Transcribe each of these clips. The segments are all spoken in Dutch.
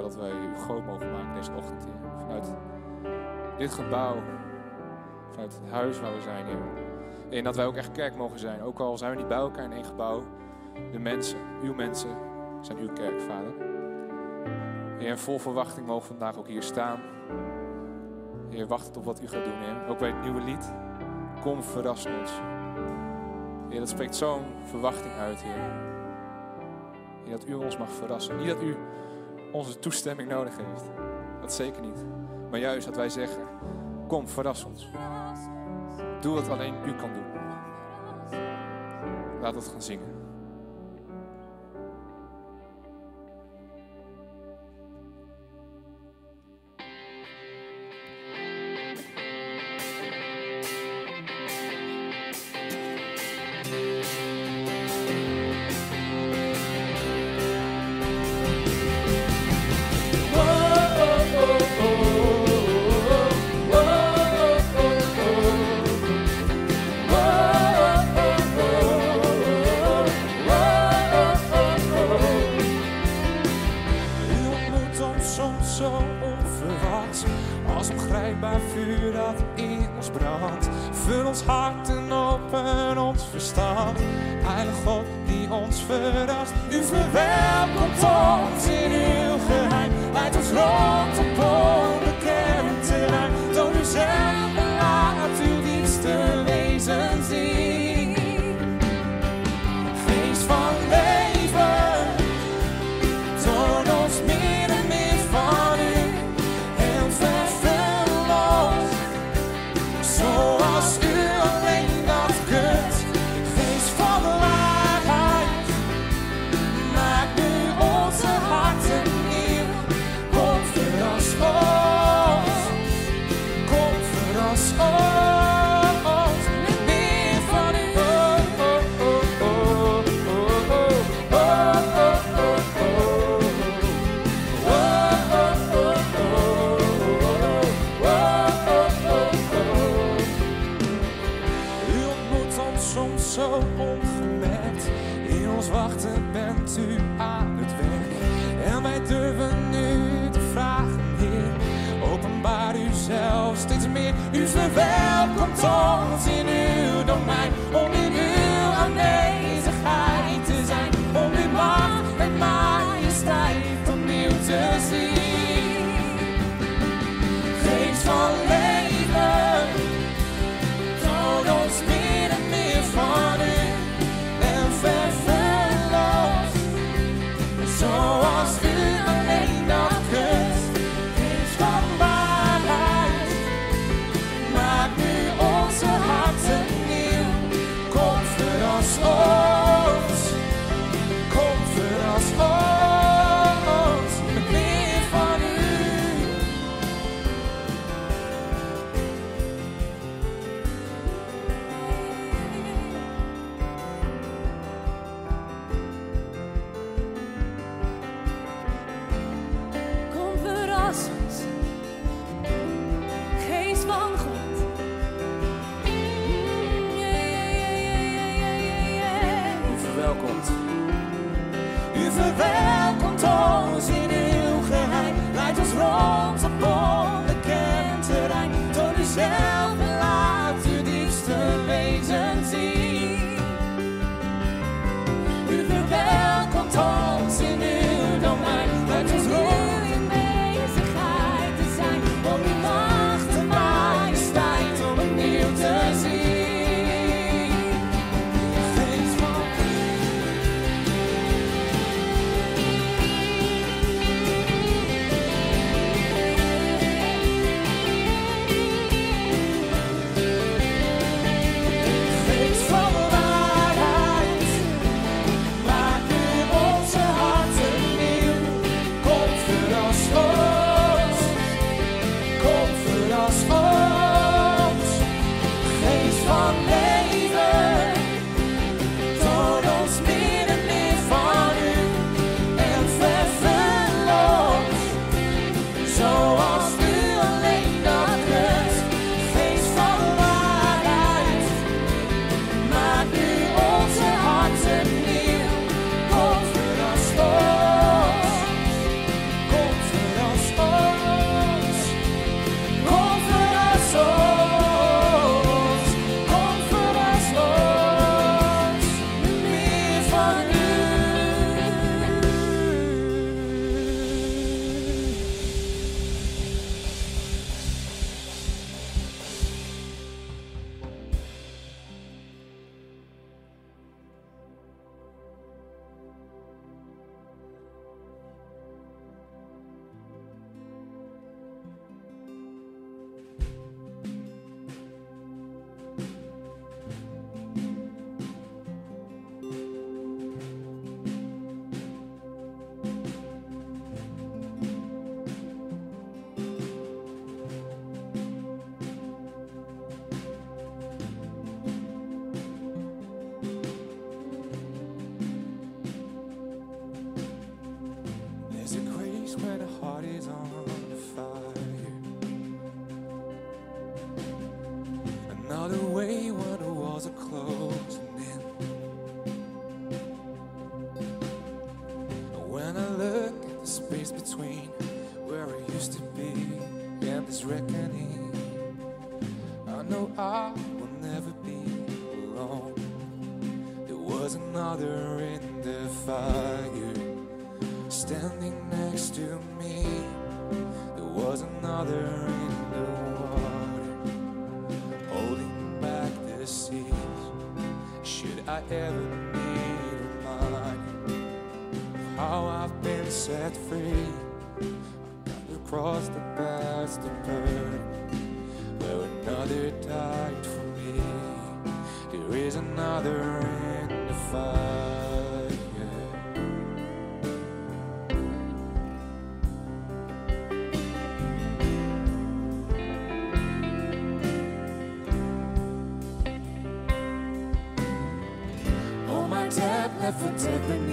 dat wij u groot mogen maken deze ochtend, Heer. Vanuit dit gebouw, vanuit het huis waar we zijn, Heer. En dat wij ook echt kerk mogen zijn. Ook al zijn we niet bij elkaar in één gebouw, de mensen, uw mensen, zijn uw kerk, Vader. Heer, vol verwachting mogen we vandaag ook hier staan. Heer, wacht op wat u gaat doen, Heer. Ook bij het nieuwe lied. Kom, verras ons. Heer, dat spreekt zo'n verwachting uit, Heer. Heer, dat u ons mag verrassen. Niet dat u onze toestemming nodig heeft. Dat zeker niet. Maar juist dat wij zeggen, kom, verras ons. Doe wat alleen u kan doen. Laat het gaan zingen. heaven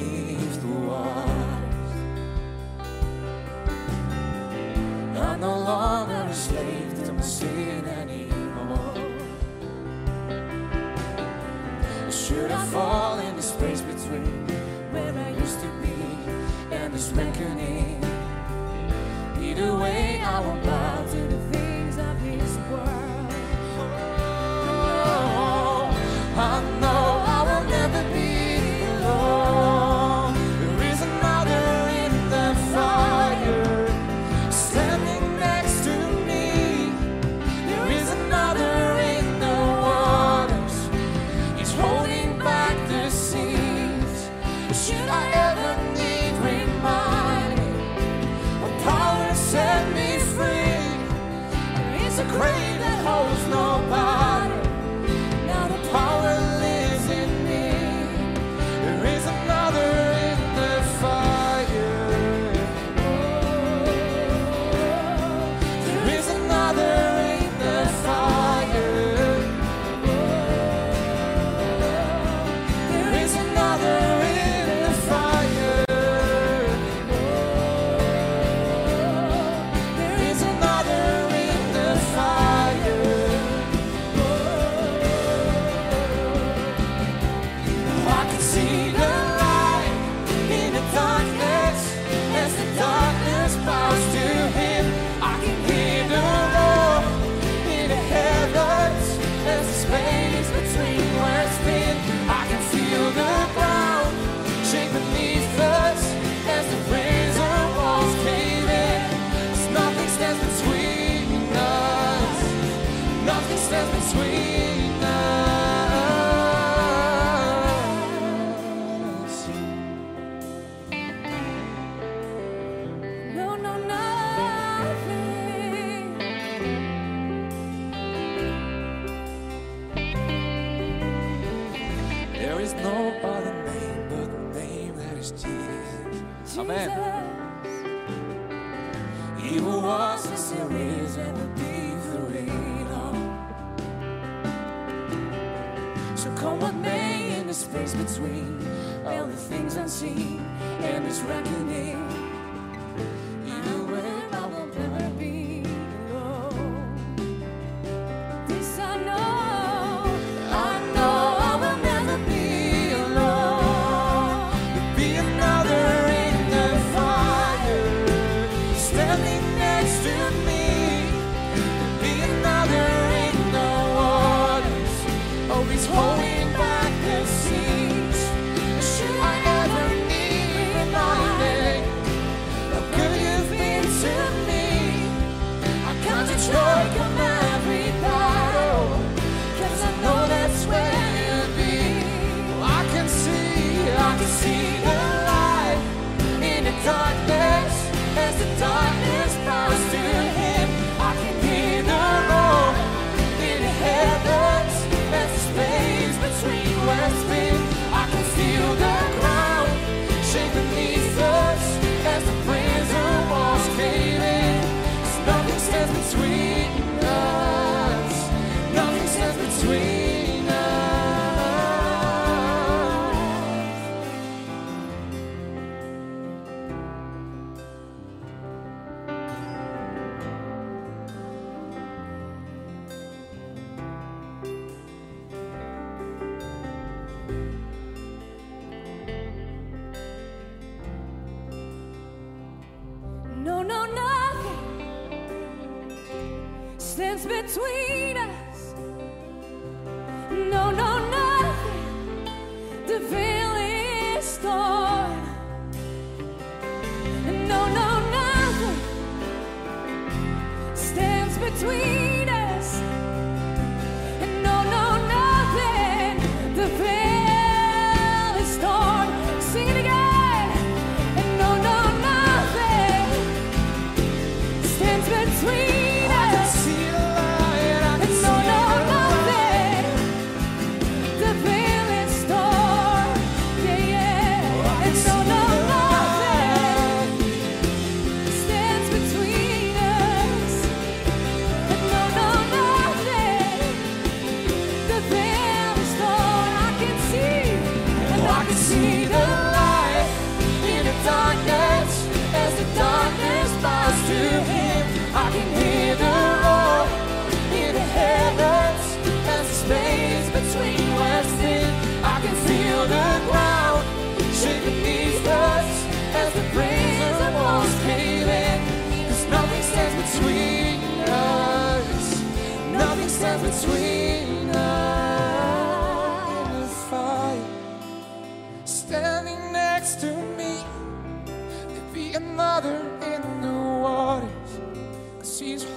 is no other name but the name that is Jesus. Amen. He who was and still is and will be through it all. So come what may in the space between all the things unseen and this reckoning.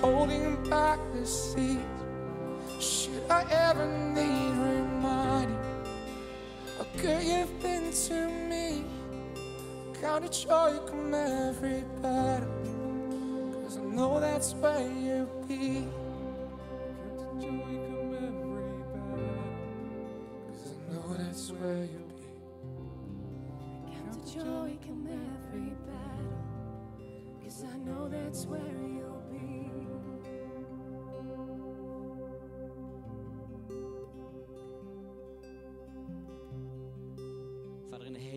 Holding back the seas. Should I ever need reminding how good you've been to me? It joy come every battle, cause I know that's where you'll be. Count joy come every battle. Cause I know that's where you'll be. Count joy come every battle. Cause I know that's where you'll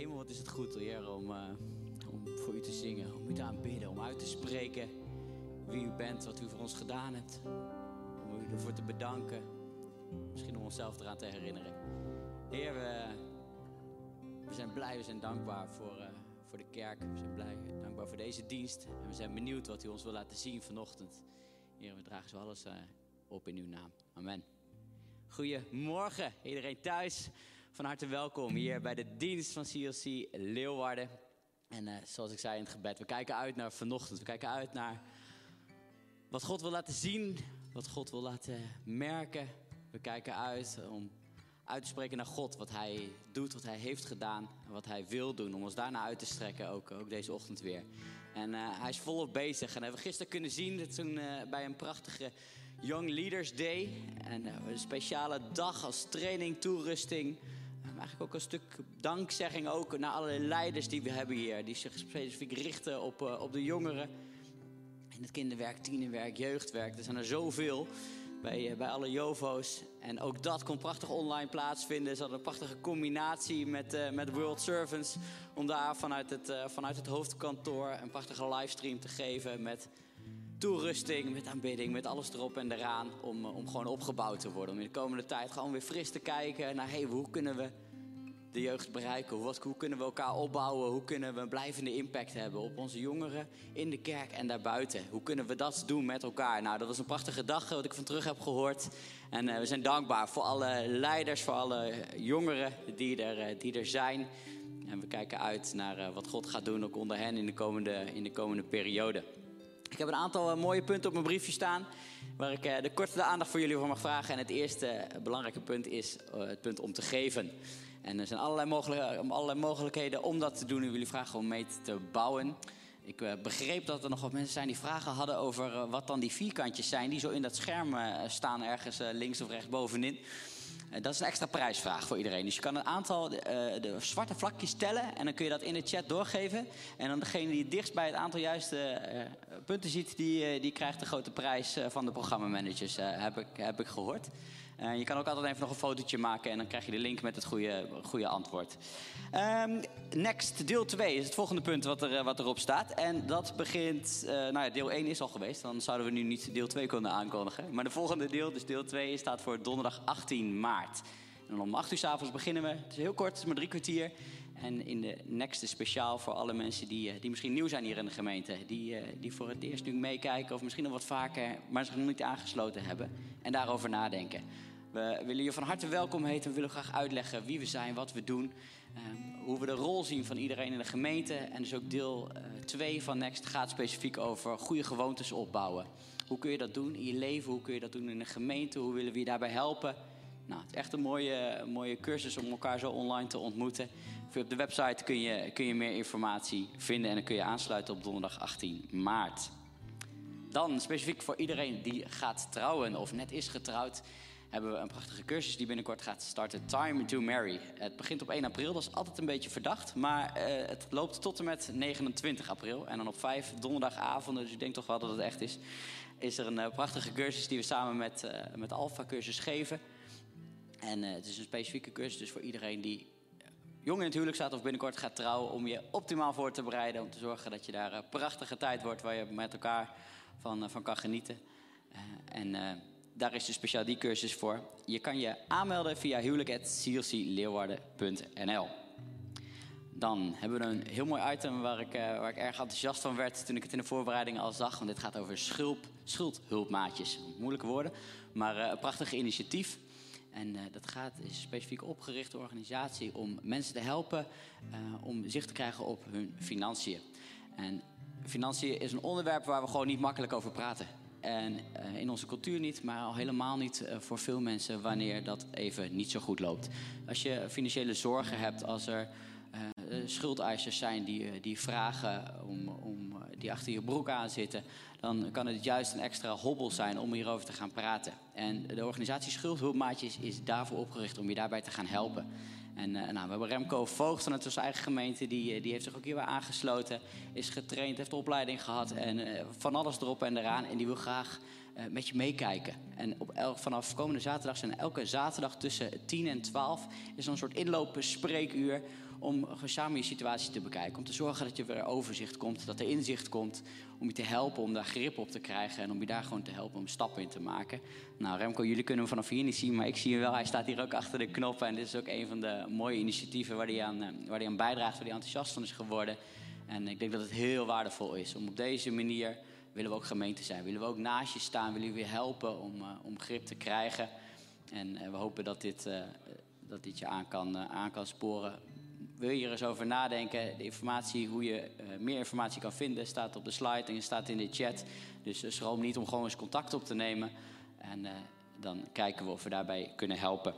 hemel, wat is het goed, Heer, om, eh, om voor u te zingen, om u te aanbidden, om uit te spreken wie u bent, wat u voor ons gedaan hebt. Om u ervoor te bedanken, misschien om onszelf eraan te herinneren. Heer, we, zijn blij, we zijn dankbaar voor, eh, voor de kerk. We zijn blij, dankbaar voor deze dienst. En we zijn benieuwd wat u ons wil laten zien vanochtend. Heer, we dragen zo alles eh, op in uw naam. Amen. Goedemorgen, iedereen thuis. Van harte welkom hier bij de dienst van CLC Leeuwarden. En eh, zoals ik zei in het gebed, we kijken uit naar vanochtend. We kijken uit naar wat God wil laten zien, wat God wil laten merken. We kijken uit om uit te spreken naar God, wat Hij doet, wat Hij heeft gedaan en wat Hij wil doen. Om ons daarna uit te strekken, ook, ook deze ochtend weer. En eh, Hij is volop bezig. En hebben we gisteren kunnen zien, toen eh, bij een prachtige Young Leaders Day. En een speciale dag als training, toerusting. Eigenlijk ook een stuk dankzegging ook naar alle leiders die we hebben hier. Die zich specifiek richten op, eh, op de jongeren. In het kinderwerk, tienerwerk, jeugdwerk. Er zijn er zoveel bij, eh, bij alle JOVO's. En ook dat kon prachtig online plaatsvinden. Ze hadden een prachtige combinatie met, eh, met World Servants. Om daar vanuit het, vanuit het hoofdkantoor een prachtige livestream te geven. Met toerusting, met aanbidding, met alles erop en eraan. Om, eh, om gewoon opgebouwd te worden. Om in de komende tijd gewoon weer fris te kijken naar hey, hoe kunnen we de jeugd bereiken? Hoe, hoe kunnen we elkaar opbouwen? Hoe kunnen we een blijvende impact hebben op onze jongeren in de kerk en daarbuiten? Hoe kunnen we dat doen met elkaar? Nou, dat was een prachtige dag eh, wat ik van terug heb gehoord. En eh, we zijn dankbaar voor alle leiders, voor alle jongeren die er, die er zijn. En we kijken uit naar wat God gaat doen ook onder hen in de komende, in de komende periode. Ik heb een aantal eh, mooie punten op mijn briefje staan. Waar ik eh, de korte aandacht voor jullie voor mag vragen. En het eerste eh, belangrijke punt is het punt om te geven. En er zijn allerlei, mogelijk, allerlei mogelijkheden om dat te doen. En jullie vragen om mee te bouwen. Ik begreep dat er nog wat mensen zijn die vragen hadden over wat dan die vierkantjes zijn. Die zo in dat scherm staan ergens links of rechts bovenin. Eh, dat is een extra prijsvraag voor iedereen. Dus je kan een aantal eh, de zwarte vlakjes tellen en dan kun je dat in de chat doorgeven. En dan degene die het dichtst bij het aantal juiste eh, punten ziet, die, die krijgt de grote prijs van de programmamanagers, heb, ik, heb ik gehoord. Eh, je kan ook altijd even nog een fotootje maken en dan krijg je de link met het goede, goede antwoord. Ehm, next, deel 2 is het volgende punt wat, er, eh, wat erop staat. En dat begint, eh, nou ja, deel 1 is al geweest, dan zouden we nu niet deel 2 kunnen aankondigen. Maar de volgende deel, dus deel 2, staat voor donderdag 18 maart. En om 8 uur s avonds beginnen we. Het is heel kort, het is maar drie kwartier. En in de next speciaal voor alle mensen die, eh, die misschien nieuw zijn hier in de gemeente. Die, eh, die voor het eerst nu meekijken of misschien nog wat vaker, maar zich nog niet aangesloten hebben. En daarover nadenken. We willen je van harte welkom heten. We willen graag uitleggen wie we zijn, wat we doen. ehm, hoe we de rol zien van iedereen in de gemeente. En dus ook deel 2 van Next gaat specifiek over goede gewoontes opbouwen. Hoe kun je dat doen in je leven? Hoe kun je dat doen in de gemeente? Hoe willen we je daarbij helpen? Nou, het is echt een mooie, mooie cursus om elkaar zo online te ontmoeten. Op de website kun je, kun je meer informatie vinden en dan kun je aansluiten op donderdag 18 maart. Dan specifiek voor iedereen die gaat trouwen of net is getrouwd, hebben we een prachtige cursus die binnenkort gaat starten. Time to Marry. Het begint op 1 april, dat is altijd een beetje verdacht. Maar eh, het loopt tot en met 29 april. En dan op 5 donderdagavonden, dus ik denk toch wel dat het echt is. Is er een eh, prachtige cursus die we samen met, eh, met Alpha Cursus geven. En het is een specifieke cursus dus voor iedereen die jong in het huwelijk staat of binnenkort gaat trouwen. Om je optimaal voor te bereiden. Om te zorgen dat je daar een prachtige tijd wordt waar je met elkaar van, eh, van kan genieten. Eh, en eh, daar is dus speciaal die cursus voor. Je kan je aanmelden via huwelijk.clcleeuwarden.nl Dan hebben we een heel mooi item waar ik, eh, waar ik erg enthousiast van werd toen ik het in de voorbereiding al zag. Want dit gaat over schulp, schuldhulpmaatjes. Moeilijke woorden, maar eh, een prachtig initiatief. En eh, dat gaat, is specifiek opgericht door organisatie om mensen te helpen eh, om zicht te krijgen op hun financiën. En financiën is een onderwerp waar we gewoon niet makkelijk over praten. En eh, in onze cultuur niet, maar al helemaal niet voor veel mensen wanneer dat even niet zo goed loopt. Als je financiële zorgen hebt, als er schuldeisers zijn die, die vragen om, om, die achter je broek aan zitten, dan kan het juist een extra hobbel zijn om hierover te gaan praten. En de organisatie Schuldhulpmaatjes is daarvoor opgericht om je daarbij te gaan helpen. En eh, nou, we hebben Remco Voogd vanuit onze eigen gemeente, die, eh, die heeft zich ook hierbij aangesloten, is getraind, heeft opleiding gehad en eh, van alles erop en eraan. En die wil graag met je meekijken. En op vanaf komende zaterdag zijn elke zaterdag tussen 10 en 12 is een soort inlopen spreekuur om samen je situatie te bekijken. Om te zorgen dat je weer overzicht komt, dat er inzicht komt. Om je te helpen om daar grip op te krijgen en om je daar gewoon te helpen om stappen in te maken. Nou, Remco, jullie kunnen hem vanaf hier niet zien, maar ik zie hem wel. Hij staat hier ook achter de knoppen. En dit is ook een van de mooie initiatieven waar hij aan, eh, waar bijdraagt, waar hij enthousiast van is geworden. En ik denk dat het heel waardevol is om op deze manier willen we ook gemeente zijn. Willen we ook naast je staan, willen we je helpen om, eh, om grip te krijgen. En eh, we hopen dat dit, dat dit je aan kan, aan kan sporen. Wil je er eens over nadenken? De informatie, hoe je eh, meer informatie kan vinden, staat op de slide en staat in de chat. Dus uh, schroom niet om gewoon eens contact op te nemen. En eh, dan kijken we of we daarbij kunnen helpen.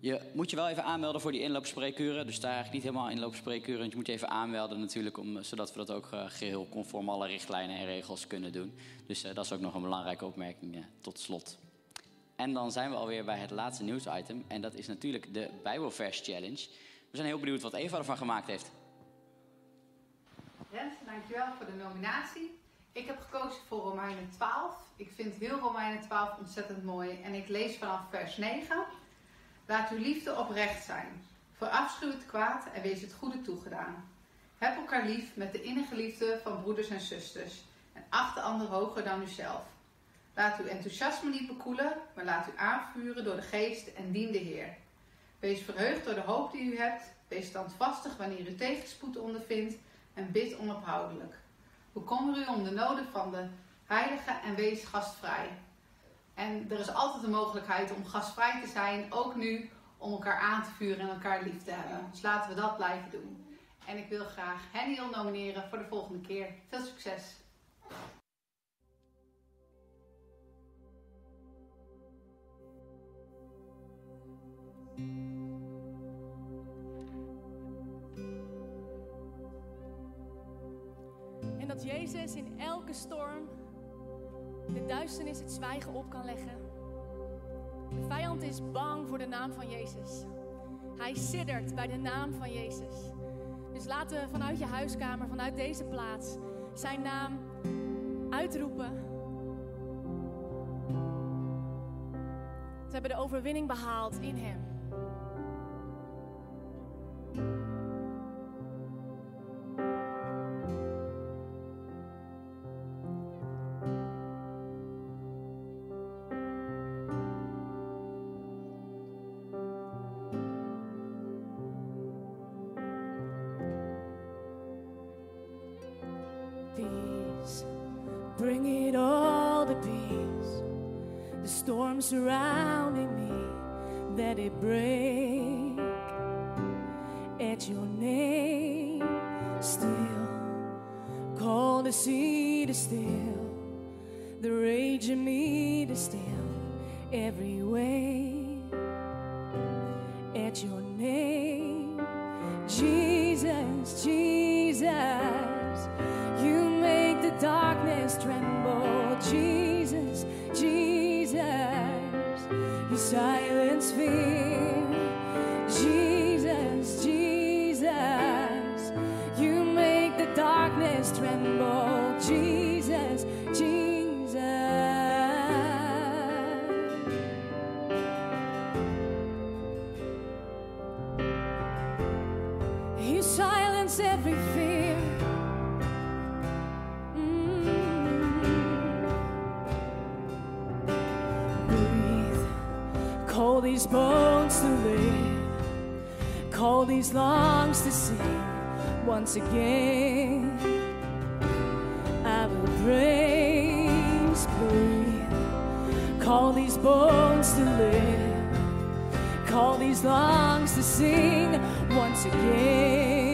Je moet je wel even aanmelden voor die inloopspreekuren. Dus daar eigenlijk niet helemaal inloopspreekuren. Je moet je even aanmelden natuurlijk, om, zodat we dat ook eh, geheel conform alle richtlijnen en regels kunnen doen. Dus eh, dat is ook nog een belangrijke opmerking eh, tot slot. En dan zijn we alweer bij het laatste nieuwsitem. En dat is natuurlijk de Bijbelvers Challenge. We zijn heel benieuwd wat Eva ervan gemaakt heeft. Renze, dankjewel voor de nominatie. Ik heb gekozen voor Romeinen 12. Ik vind heel Romeinen 12 ontzettend mooi. En ik lees vanaf vers 9. Laat uw liefde oprecht zijn. Verafschuw het kwaad en wees het goede toegedaan. Heb elkaar lief met de innige liefde van broeders en zusters. En acht de ander hoger dan uzelf. Laat uw enthousiasme niet bekoelen, maar laat u aanvuren door de geest en dien de Heer. Wees verheugd door de hoop die u hebt. Wees standvastig wanneer u tegenspoed ondervindt en bid onophoudelijk. Bekommer u om de noden van de heiligen en wees gastvrij. En er is altijd de mogelijkheid om gastvrij te zijn, ook nu, om elkaar aan te vuren en elkaar lief te hebben. Dus laten we dat blijven doen. En ik wil graag Henniel nomineren voor de volgende keer. Veel succes! En dat Jezus in elke storm de duisternis het zwijgen op kan leggen. De vijand is bang voor de naam van Jezus. Hij siddert bij de naam van Jezus. Dus laten we vanuit je huiskamer, vanuit deze plaats, zijn naam uitroepen. Ze hebben de overwinning behaald in Hem. these bones to live, call these lungs to sing once again. I will praise, breathe, call these bones to live, call these lungs to sing once again.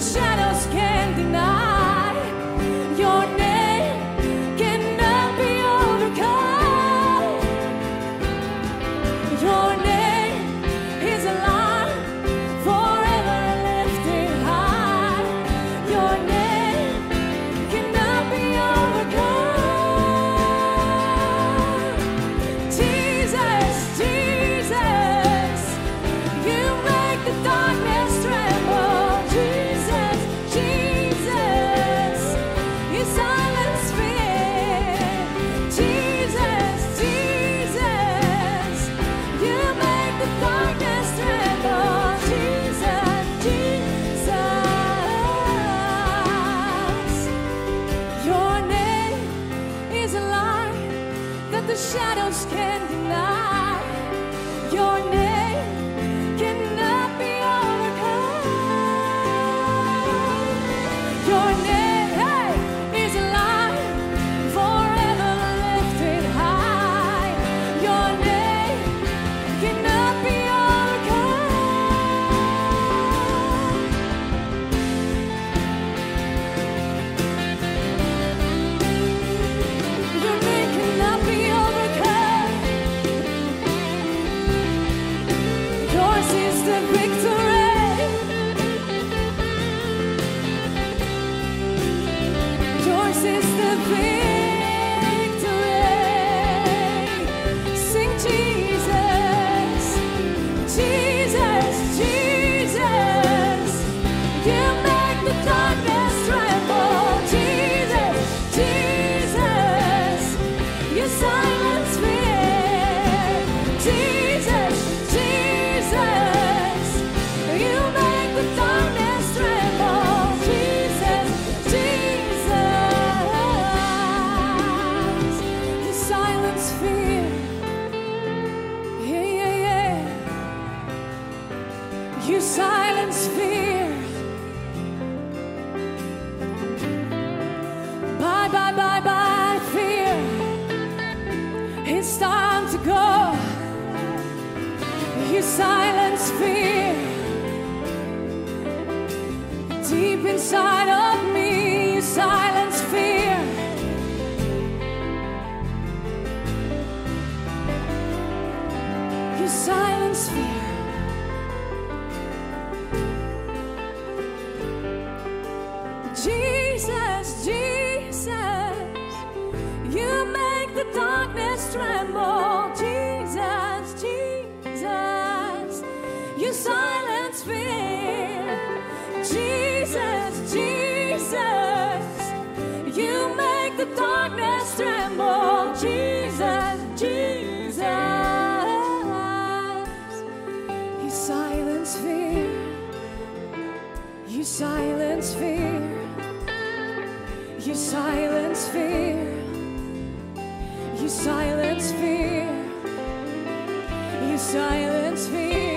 shadows. It's time to go. You silence fear deep inside of me. You silence. tremble, Jesus, Jesus, you silence fear. Jesus, Jesus, you make the darkness tremble, Jesus, Jesus, you silence fear. You silence fear. You silence fear. Silence fear. You silence fear.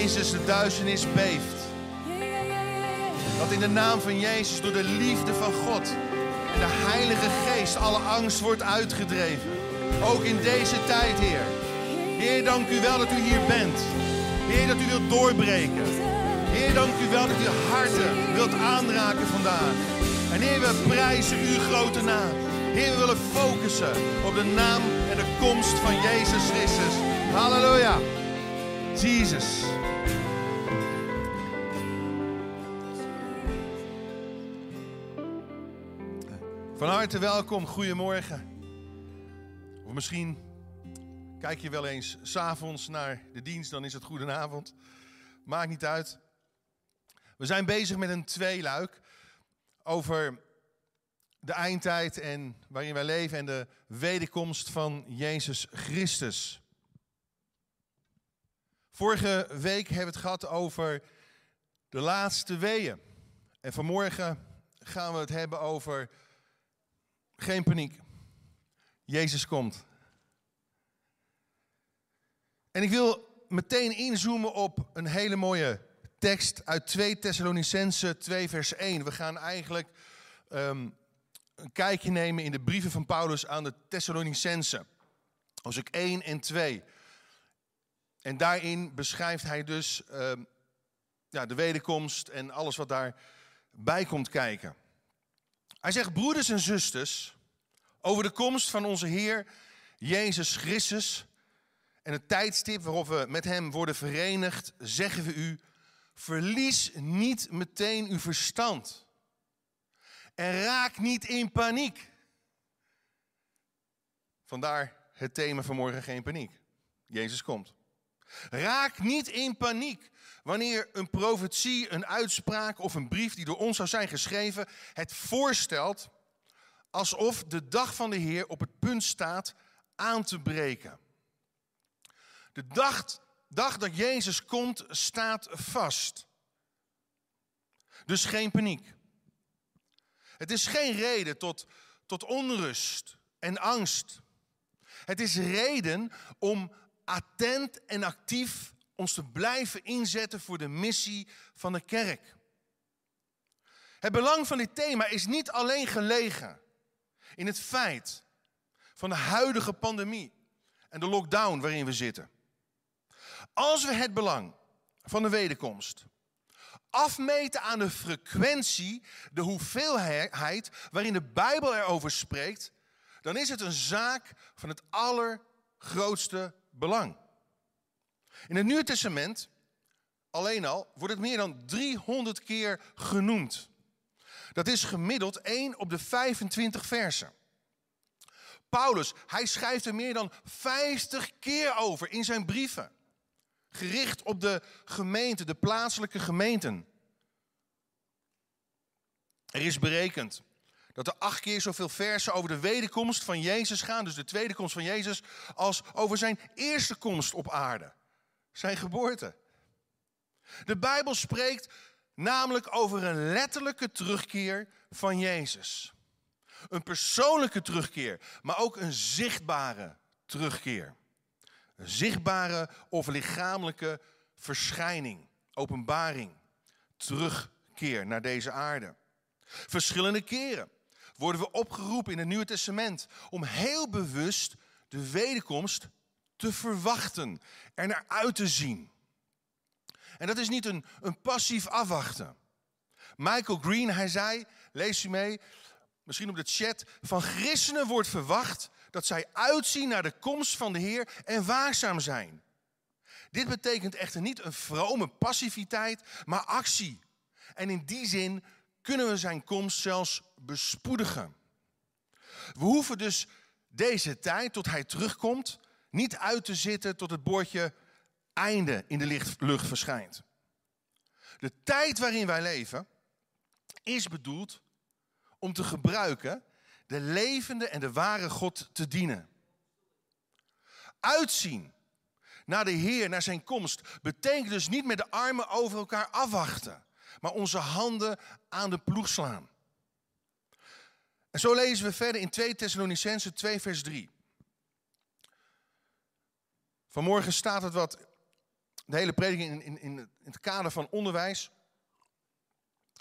Jezus de duisternis beeft. Dat in de naam van Jezus door de liefde van God en de Heilige Geest alle angst wordt uitgedreven. Ook in deze tijd, Heer. Heer, dank u wel dat u hier bent. Heer, dat u wilt doorbreken. Heer, dank u wel dat u harten wilt aanraken vandaag. En Heer, we prijzen uw grote naam. Heer, we willen focussen op de naam en de komst van Jezus Christus. Halleluja. Jesus. Harte welkom, goedemorgen. Of misschien kijk je wel eens s'avonds naar de dienst, dan is het goedenavond. Maakt niet uit. We zijn bezig met een tweeluik over de eindtijd en waarin wij leven en de wederkomst van Jezus Christus. Vorige week hebben we het gehad over de laatste weeën. En vanmorgen gaan we het hebben over geen paniek. Jezus komt. En ik wil meteen inzoomen op een hele mooie tekst uit 2 Thessalonicense 2 vers 1. We gaan eigenlijk ehm, een kijkje nemen in de brieven van Paulus aan de Thessalonicense. Hoofdstuk 1 en 2. En daarin beschrijft hij dus ehm, ja, de wederkomst en alles wat daarbij komt kijken. Hij zegt, broeders en zusters, over de komst van onze Heer Jezus Christus en het tijdstip waarop we met Hem worden verenigd, zeggen we u, verlies niet meteen uw verstand. En raak niet in paniek. Vandaar het thema van morgen geen paniek. Jezus komt. Raak niet in paniek wanneer een profetie, een uitspraak of een brief die door ons zou zijn geschreven het voorstelt alsof de dag van de Heer op het punt staat aan te breken. De dag, dag dat Jezus komt staat vast. Dus geen paniek. Het is geen reden tot, tot onrust en angst. Het is reden om attent en actief ons te blijven inzetten voor de missie van de kerk. Het belang van dit thema is niet alleen gelegen in het feit van de huidige pandemie en de lockdown waarin we zitten. Als we het belang van de wederkomst afmeten aan de frequentie, de hoeveelheid waarin de Bijbel erover spreekt, dan is het een zaak van het allergrootste belang. In het Nieuwe Testament alleen al wordt het meer dan 300 keer genoemd. Dat is gemiddeld 1 op de 25 versen. Paulus, hij schrijft er meer dan 50 keer over in zijn brieven. Gericht op de gemeente, de plaatselijke gemeenten. Er is berekend dat er acht keer zoveel versen over de wederkomst van Jezus gaan, dus de tweede komst van Jezus, als over zijn eerste komst op aarde, zijn geboorte. De Bijbel spreekt namelijk over een letterlijke terugkeer van Jezus. Een persoonlijke terugkeer, maar ook een zichtbare terugkeer. Een zichtbare of lichamelijke verschijning, openbaring, terugkeer naar deze aarde. Verschillende keren worden we opgeroepen in het Nieuwe Testament om heel bewust de wederkomst te verwachten, er naar uit te zien. En dat is niet een, een passief afwachten. Michael Green, hij zei, lees u mee, misschien op de chat, van christenen wordt verwacht dat zij uitzien naar de komst van de Heer en waakzaam zijn. Dit betekent echter niet een vrome passiviteit, maar actie. En in die zin kunnen we zijn komst zelfs bespoedigen. We hoeven dus deze tijd, tot hij terugkomt, niet uit te zitten tot het bordje einde in de lucht verschijnt. De tijd waarin wij leven is bedoeld om te gebruiken de levende en de ware God te dienen. Uitzien naar de Heer, naar zijn komst, betekent dus niet met de armen over elkaar afwachten, maar onze handen aan de ploeg slaan. En zo lezen we verder in 2 Thessalonicense 2 vers 3. Vanmorgen staat het wat, de hele prediking in, in, in het kader van onderwijs.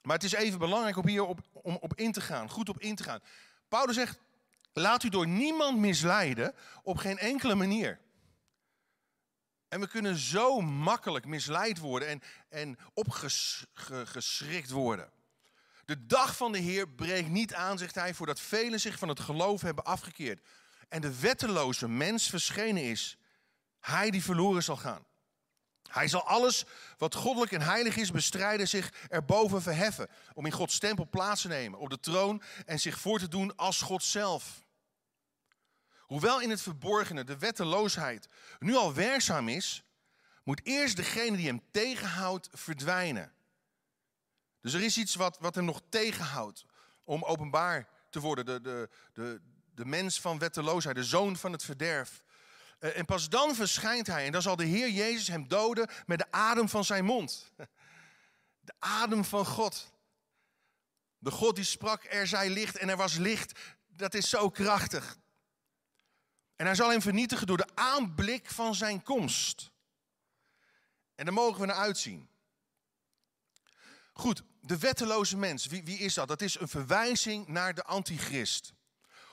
Maar het is even belangrijk om hier op, om op in te gaan, goed op in te gaan. Paulus zegt, laat u door niemand misleiden op geen enkele manier. En we kunnen zo makkelijk misleid worden en, en opgeschrikt worden. De dag van de Heer breekt niet aan, zegt hij, voordat velen zich van het geloof hebben afgekeerd. En de wetteloze mens verschenen is, hij die verloren zal gaan. Hij zal alles wat goddelijk en heilig is bestrijden, zich erboven verheffen. Om in Gods tempel plaats te nemen op de troon en zich voor te doen als God zelf. Hoewel in het verborgene de wetteloosheid nu al werkzaam is, moet eerst degene die hem tegenhoudt verdwijnen. Dus er is iets wat, wat hem nog tegenhoudt om openbaar te worden. De, de, de, de mens van wetteloosheid, de zoon van het verderf. Eh, en pas dan verschijnt hij en dan zal de Heer Jezus hem doden met de adem van zijn mond. De adem van God. De God die sprak, er zij licht en er was licht. Dat is zo krachtig. En hij zal hem vernietigen door de aanblik van zijn komst. En daar mogen we naar uitzien. Goed, de wetteloze mens, wie, wie is dat? Dat is een verwijzing naar de antichrist.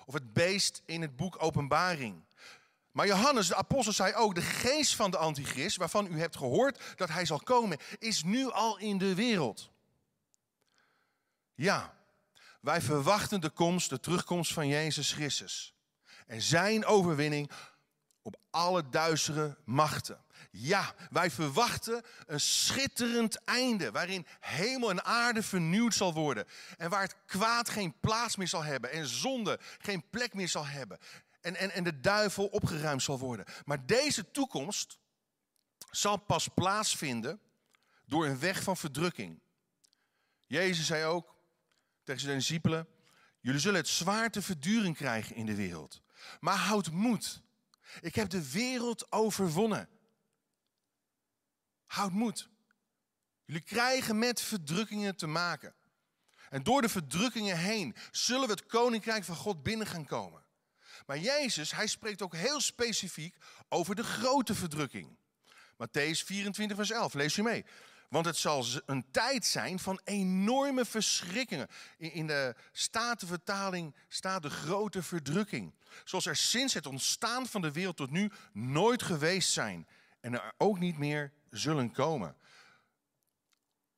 Of het beest in het boek Openbaring. Maar Johannes, de apostel, zei ook: de geest van de antichrist, waarvan u hebt gehoord dat hij zal komen, is nu al in de wereld. Ja, wij verwachten de komst, de terugkomst van Jezus Christus. En zijn overwinning op alle duistere machten. Ja, wij verwachten een schitterend einde waarin hemel en aarde vernieuwd zal worden. En waar het kwaad geen plaats meer zal hebben en zonde geen plek meer zal hebben en, en, en de duivel opgeruimd zal worden. Maar deze toekomst zal pas plaatsvinden door een weg van verdrukking. Jezus zei ook tegen zijn discipelen: Jullie zullen het zwaar te verduren krijgen in de wereld. Maar houd moed. Ik heb de wereld overwonnen. Houd moed. Jullie krijgen met verdrukkingen te maken. En door de verdrukkingen heen zullen we het koninkrijk van God binnen gaan komen. Maar Jezus, hij spreekt ook heel specifiek over de grote verdrukking. Matthäus 24, vers 11, lees u mee. Want het zal een tijd zijn van enorme verschrikkingen. In de Statenvertaling staat de grote verdrukking. Zoals er sinds het ontstaan van de wereld tot nu nooit geweest zijn. En er ook niet meer zullen komen.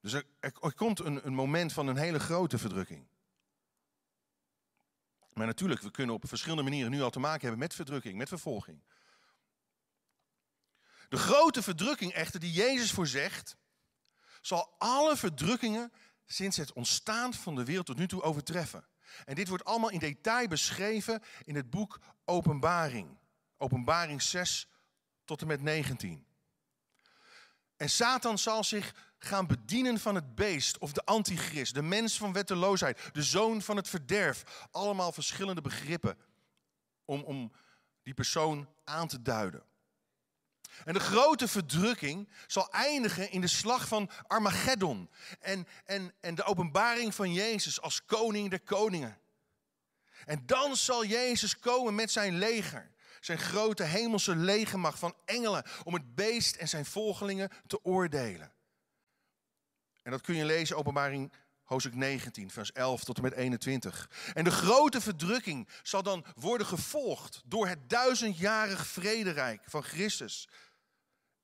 Dus er, komt een, een moment van een hele grote verdrukking. Maar natuurlijk, we kunnen op verschillende manieren nu al te maken hebben met verdrukking, met vervolging. De grote verdrukking echter die Jezus voorzegt, zal alle verdrukkingen sinds het ontstaan van de wereld tot nu toe overtreffen. En dit wordt allemaal in detail beschreven in het boek Openbaring. Openbaring 6 tot en met 19. En Satan zal zich gaan bedienen van het beest of de antichrist, de mens van wetteloosheid, de zoon van het verderf. Allemaal verschillende begrippen om, om die persoon aan te duiden. En de grote verdrukking zal eindigen in de slag van Armageddon. En, en, en de openbaring van Jezus als koning der koningen. En dan zal Jezus komen met zijn leger. Zijn grote hemelse legermacht van engelen. Om het beest en zijn volgelingen te oordelen. En dat kun je lezen, openbaring hoofdstuk 19, vers 11 tot en met 21. En de grote verdrukking zal dan worden gevolgd door het duizendjarig vrederijk van Christus.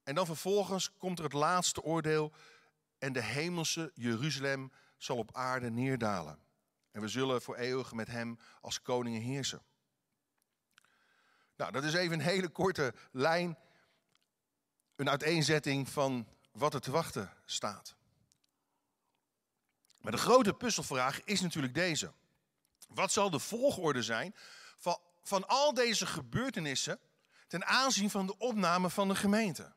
En dan vervolgens komt er het laatste oordeel en de hemelse Jeruzalem zal op aarde neerdalen. En we zullen voor eeuwig met hem als koningen heersen. Nou, dat is even een hele korte lijn, een uiteenzetting van wat er te wachten staat. Maar de grote puzzelvraag is natuurlijk deze. Wat zal de volgorde zijn van, van al deze gebeurtenissen ten aanzien van de opname van de gemeente?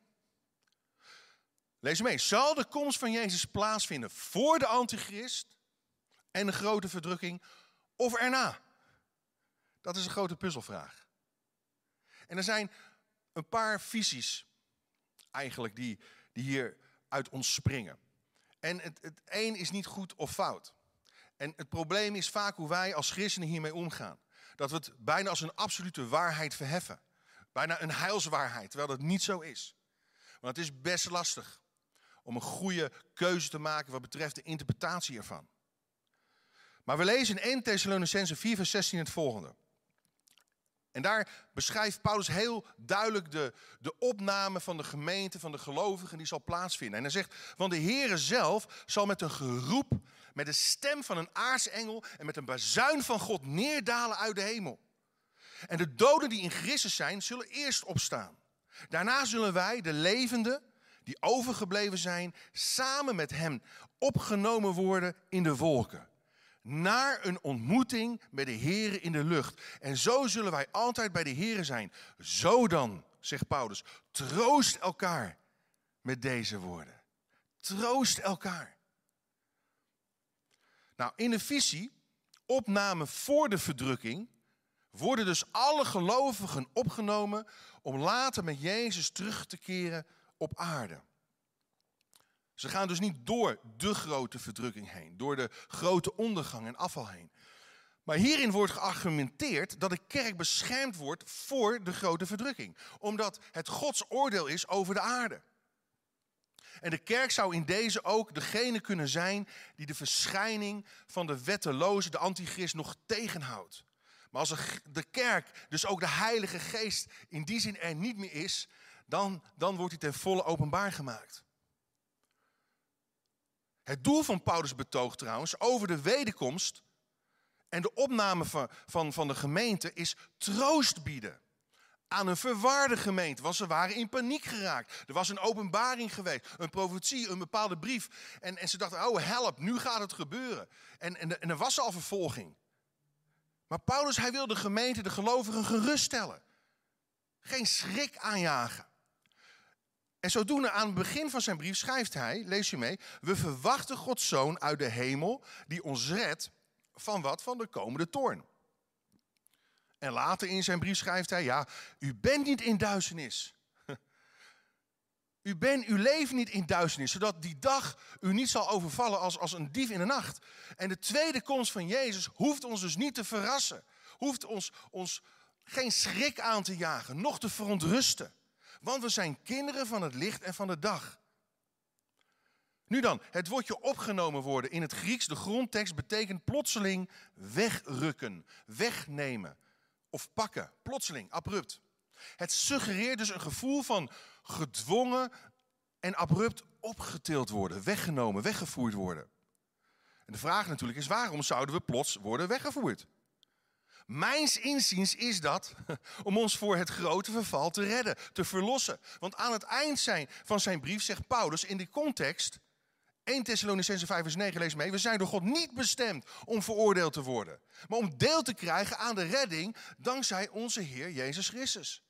Lees mee. Zal de komst van Jezus plaatsvinden voor de antichrist en de grote verdrukking of erna? Dat is een grote puzzelvraag. En er zijn een paar visies eigenlijk die, die hier uit ons springen. En het, het een is niet goed of fout. En het probleem is vaak hoe wij als christenen hiermee omgaan. Dat we het bijna als een absolute waarheid verheffen. Bijna een heilswaarheid, terwijl dat niet zo is. Want het is best lastig om een goede keuze te maken wat betreft de interpretatie ervan. Maar we lezen in 1 Thessalonicense 4 vers 16 het volgende. En daar beschrijft Paulus heel duidelijk de, de opname van de gemeente, van de gelovigen, die zal plaatsvinden. En hij zegt, want de Heere zelf zal met een geroep, met de stem van een aartsengel en met een bazuin van God neerdalen uit de hemel. En de doden die in Christus zijn, zullen eerst opstaan. Daarna zullen wij, de levenden, die overgebleven zijn, samen met hem opgenomen worden in de wolken naar een ontmoeting met de Heer in de lucht. En zo zullen wij altijd bij de Heer zijn. Zo dan, zegt Paulus, troost elkaar met deze woorden. Troost elkaar. Nou, in de visie, opname voor de verdrukking, worden dus alle gelovigen opgenomen om later met Jezus terug te keren op aarde. Ze gaan dus niet door de grote verdrukking heen, door de grote ondergang en afval heen. Maar hierin wordt geargumenteerd dat de kerk beschermd wordt voor de grote verdrukking, omdat het Gods oordeel is over de aarde. En de kerk zou in deze ook degene kunnen zijn die de verschijning van de wetteloze, de antichrist, nog tegenhoudt. Maar als de kerk, dus ook de Heilige Geest, in die zin er niet meer is, dan, dan wordt hij ten volle openbaar gemaakt. Het doel van Paulus' betoog trouwens over de wederkomst en de opname van, van, van de gemeente is troost bieden aan een verwaarde gemeente. Want ze waren in paniek geraakt. Er was een openbaring geweest, een profetie, een bepaalde brief. En, en ze dachten, oh help, nu gaat het gebeuren. En, en, en er was al vervolging. Maar Paulus, hij wil de gemeente, de gelovigen geruststellen. Geen schrik aanjagen. En zodoende aan het begin van zijn brief schrijft hij, lees je mee, we verwachten Gods zoon uit de hemel die ons redt van wat? Van de komende toorn. En later in zijn brief schrijft hij, ja, u bent niet in duisternis. U, bent, u leeft niet in duisternis, zodat die dag u niet zal overvallen als, als een dief in de nacht. En de tweede komst van Jezus hoeft ons dus niet te verrassen. Hoeft ons, ons geen schrik aan te jagen, noch te verontrusten. Want we zijn kinderen van het licht en van de dag. Nu dan, het woordje opgenomen worden in het Grieks, de grondtekst betekent plotseling wegrukken, wegnemen of pakken, plotseling, abrupt. Het suggereert dus een gevoel van gedwongen en abrupt opgetild worden, weggenomen, weggevoerd worden. En de vraag natuurlijk is, waarom zouden we plots worden weggevoerd? Mijns inziens is dat om ons voor het grote verval te redden, te verlossen. Want aan het eind zijn, van zijn brief zegt Paulus in die context, 1 Thessalonicense 5 vers 9 lees mee. We zijn door God niet bestemd om veroordeeld te worden. Maar om deel te krijgen aan de redding dankzij onze Heer Jezus Christus.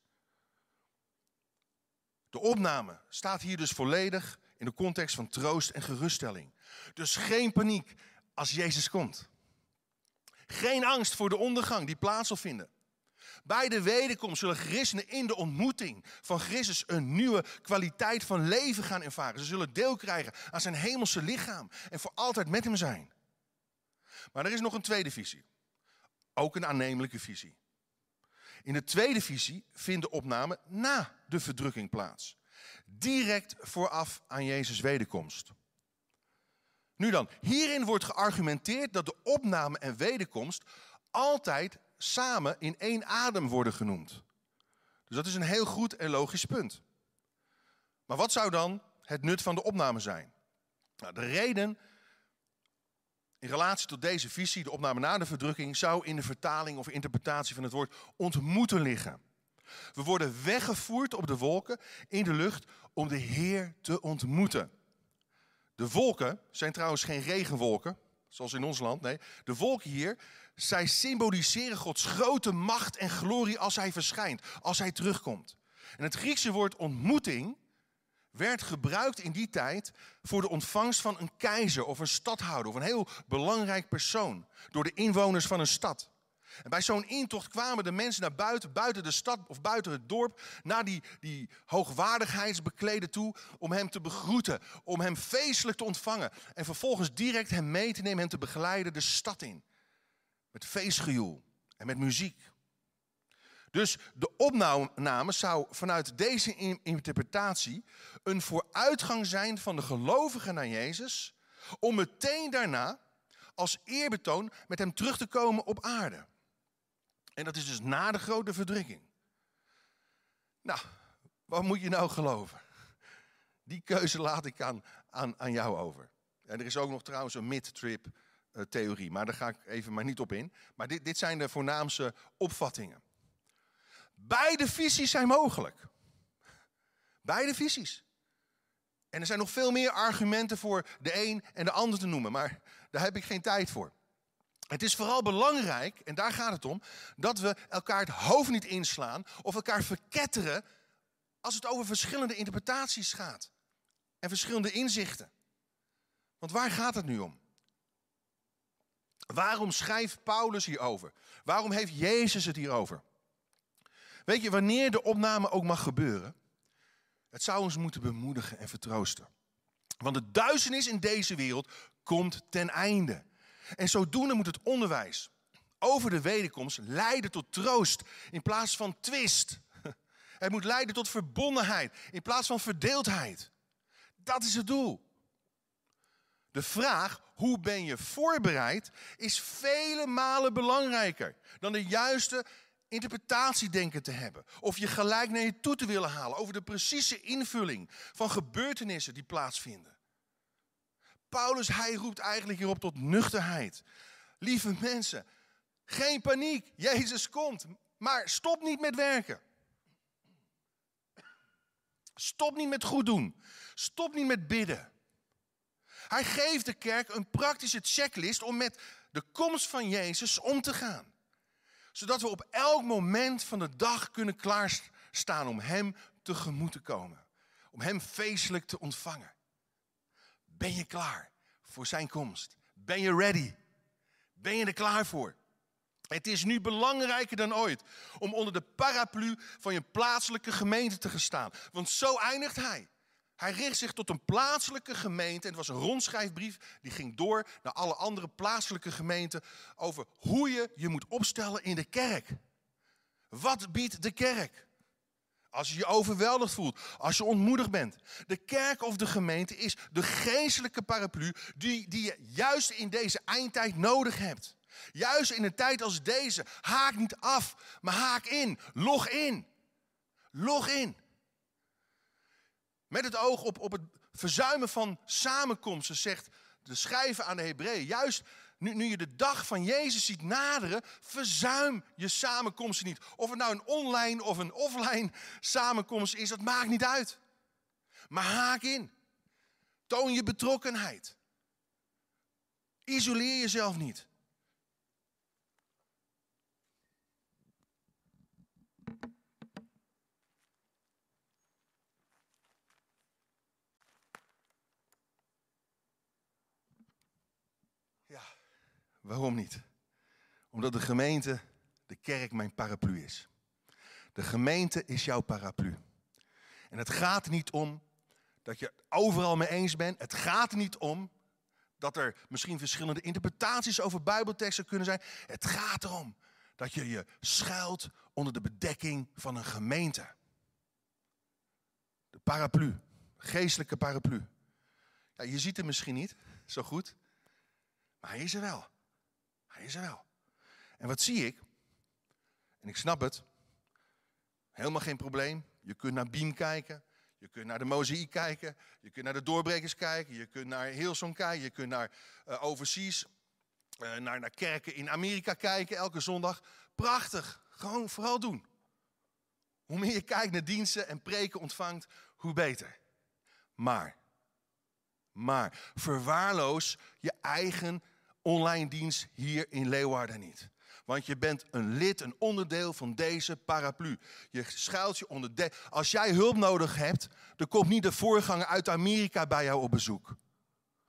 De opname staat hier dus volledig in de context van troost en geruststelling. Dus geen paniek als Jezus komt. Geen angst voor de ondergang die plaats zal vinden. Bij de wederkomst zullen christenen in de ontmoeting van Christus een nieuwe kwaliteit van leven gaan ervaren. Ze zullen deel krijgen aan zijn hemelse lichaam en voor altijd met hem zijn. Maar er is nog een tweede visie. Ook een aannemelijke visie. In de tweede visie vindt de opname na de verdrukking plaats. Direct vooraf aan Jezus' wederkomst. Nu dan, hierin wordt geargumenteerd dat de opname en wederkomst altijd samen in één adem worden genoemd. Dus dat is een heel goed en logisch punt. Maar wat zou dan het nut van de opname zijn? Nou, de reden in relatie tot deze visie, de opname na de verdrukking, zou in de vertaling of interpretatie van het woord ontmoeten liggen. We worden weggevoerd op de wolken in de lucht om de Heer te ontmoeten. De wolken zijn trouwens geen regenwolken, zoals in ons land. Nee, de wolken hier, zij symboliseren Gods grote macht en glorie als Hij verschijnt, als Hij terugkomt. En het Griekse woord ontmoeting werd gebruikt in die tijd voor de ontvangst van een keizer of een stadhouder of een heel belangrijk persoon door de inwoners van een stad. En bij zo'n intocht kwamen de mensen naar buiten, buiten de stad of buiten het dorp, naar die, die hoogwaardigheidsbekleden toe, om hem te begroeten, om hem feestelijk te ontvangen. En vervolgens direct hem mee te nemen, hem te begeleiden de stad in. Met feestgejoel en met muziek. Dus de opname zou vanuit deze interpretatie een vooruitgang zijn van de gelovigen naar Jezus, om meteen daarna als eerbetoon met hem terug te komen op aarde. En dat is dus na de grote verdrukking. Nou, wat moet je nou geloven? Die keuze laat ik aan, aan, aan jou over. En er is ook nog trouwens een mid-trip uh, theorie, maar daar ga ik even maar niet op in. Maar dit, dit zijn de voornaamste opvattingen. Beide visies zijn mogelijk. Beide visies. En er zijn nog veel meer argumenten voor de een en de ander te noemen, maar daar heb ik geen tijd voor. Het is vooral belangrijk, en daar gaat het om, dat we elkaar het hoofd niet inslaan of elkaar verketteren als het over verschillende interpretaties gaat en verschillende inzichten. Want waar gaat het nu om? Waarom schrijft Paulus hierover? Waarom heeft Jezus het hierover? Weet je, wanneer de opname ook mag gebeuren, het zou ons moeten bemoedigen en vertroosten. Want de duisternis in deze wereld komt ten einde. En zodoende moet het onderwijs over de wederkomst leiden tot troost in plaats van twist. Het moet leiden tot verbondenheid in plaats van verdeeldheid. Dat is het doel. De vraag, hoe ben je voorbereid, is vele malen belangrijker dan de juiste interpretatie denken te hebben. Of je gelijk naar je toe te willen halen over de precieze invulling van gebeurtenissen die plaatsvinden. Paulus, hij roept eigenlijk hierop tot nuchterheid. Lieve mensen, geen paniek. Jezus komt. Maar stop niet met werken. Stop niet met goed doen. Stop niet met bidden. Hij geeft de kerk een praktische checklist om met de komst van Jezus om te gaan. Zodat we op elk moment van de dag kunnen klaarstaan om Hem tegemoet te komen. Om Hem feestelijk te ontvangen. Ben je klaar voor zijn komst? Ben je ready? Ben je er klaar voor? Het is nu belangrijker dan ooit om onder de paraplu van je plaatselijke gemeente te gaan staan. Want zo eindigt hij. Hij richt zich tot een plaatselijke gemeente. En het was een rondschrijfbrief die ging door naar alle andere plaatselijke gemeenten over hoe je je moet opstellen in de kerk. Wat biedt de kerk? Als je je overweldigd voelt, als je ontmoedigd bent. De kerk of de gemeente is de geestelijke paraplu die, die je juist in deze eindtijd nodig hebt. Juist in een tijd als deze. Haak niet af, maar haak in. Log in. Log in. Met het oog op, op het verzuimen van samenkomsten, zegt de schrijver aan de Hebreeën. Juist nu, nu je de dag van Jezus ziet naderen, verzuim je samenkomsten niet. Of het nou een online of een offline samenkomst is, dat maakt niet uit. Maar haak in. Toon je betrokkenheid. Isoleer jezelf niet. Ja, waarom niet? Omdat de gemeente, de kerk, mijn paraplu is. De gemeente is jouw paraplu. En het gaat niet om dat je overal mee eens bent. Het gaat niet om dat er misschien verschillende interpretaties over Bijbelteksten kunnen zijn. Het gaat erom dat je je schuilt onder de bedekking van een gemeente. De paraplu, geestelijke paraplu. Ja, je ziet hem misschien niet zo goed, maar hij is er wel. Hij is er wel. En wat zie ik? En ik snap het. Helemaal geen probleem. Je kunt naar Beam kijken. Je kunt naar de Mozaïek kijken. Je kunt naar de Doorbrekers kijken. Je kunt naar Hillsong kijken. Je kunt naar uh, overseas, uh, naar, naar kerken in Amerika kijken elke zondag. Prachtig. Gewoon vooral doen. Hoe meer je kijkt naar diensten en preken ontvangt, hoe beter. Maar, maar, verwaarloos je eigen online dienst hier in Leeuwarden niet. Want je bent een lid, een onderdeel van deze paraplu. Je schuilt je onder de. Als jij hulp nodig hebt, dan komt niet de voorganger uit Amerika bij jou op bezoek.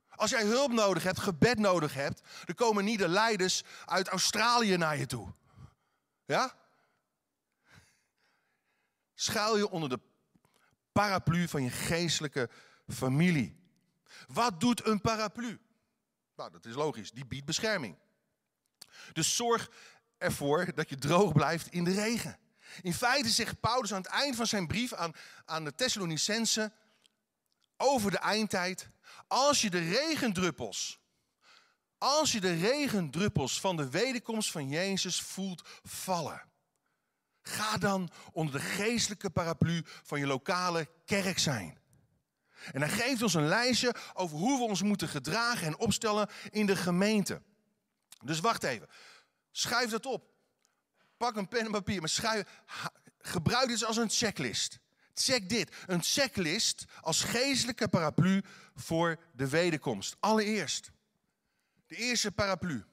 Als jij hulp nodig hebt, gebed nodig hebt, dan komen niet de leiders uit Australië naar je toe. Ja? Schuil je onder de paraplu van je geestelijke familie. Wat doet een paraplu? Nou, dat is logisch. Die biedt bescherming. Dus zorg ervoor dat je droog blijft in de regen. In feite zegt Paulus aan het eind van zijn brief aan, aan de Thessalonicensen over de eindtijd. Als je de regendruppels, als je de regendruppels van de wederkomst van Jezus voelt vallen. Ga dan onder de geestelijke paraplu van je lokale kerk zijn. En hij geeft ons een lijstje over hoe we ons moeten gedragen en opstellen in de gemeente. Dus wacht even. Schrijf dat op. Pak een pen en papier, maar schrijf, gebruik dit als een checklist. Check dit. Een checklist als geestelijke paraplu voor de wederkomst. Allereerst, de eerste paraplu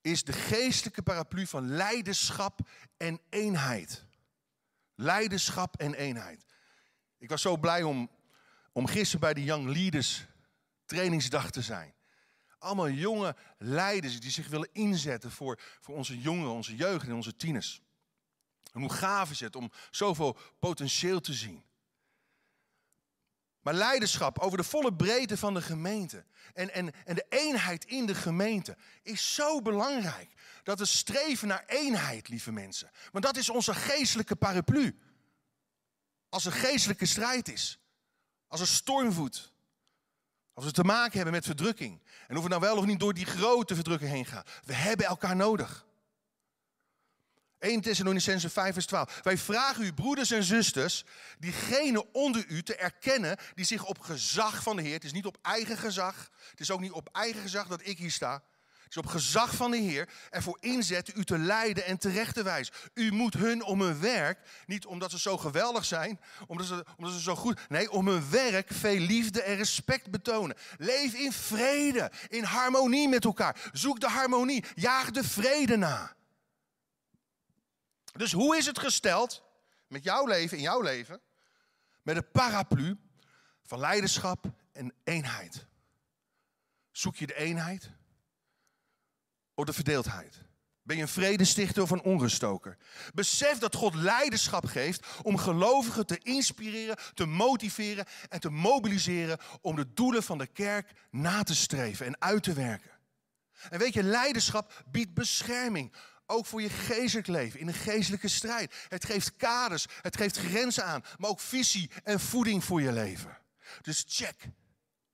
is de geestelijke paraplu van leiderschap en eenheid. Leiderschap en eenheid. Ik was zo blij om, om gisteren bij de Young Leaders trainingsdag te zijn. Allemaal jonge leiders die zich willen inzetten voor, voor onze jongeren, onze jeugd en onze tieners. En hoe gaaf is het om zoveel potentieel te zien. Maar leiderschap over de volle breedte van de gemeente en, en, en de eenheid in de gemeente is zo belangrijk. Dat we streven naar eenheid, lieve mensen. Want dat is onze geestelijke paraplu. Als er geestelijke strijd is, als er stormvoet, als we te maken hebben met verdrukking. En of we nou wel of niet door die grote verdrukking heen gaan. We hebben elkaar nodig. 1 Thessalonicense 5 vers 12. Wij vragen u, broeders en zusters, diegenen onder u te erkennen die zich op gezag van de Heer, het is niet op eigen gezag, het is ook niet op eigen gezag dat ik hier sta, dus op gezag van de Heer ervoor inzetten u te leiden en terecht te wijzen. U moet hun om hun werk, niet omdat ze zo geweldig zijn, omdat ze, omdat ze zo goed. Nee, om hun werk veel liefde en respect betonen. Leef in vrede, in harmonie met elkaar. Zoek de harmonie, jaag de vrede na. Dus hoe is het gesteld met jouw leven, in jouw leven, met de paraplu van leiderschap en eenheid? Zoek je de eenheid? De verdeeldheid? Ben je een vredestichter of een ongestoker? Besef dat God leiderschap geeft om gelovigen te inspireren, te motiveren en te mobiliseren om de doelen van de kerk na te streven en uit te werken. En weet je, leiderschap biedt bescherming. Ook voor je geestelijk leven, in een geestelijke strijd. Het geeft kaders, het geeft grenzen aan, maar ook visie en voeding voor je leven. Dus check,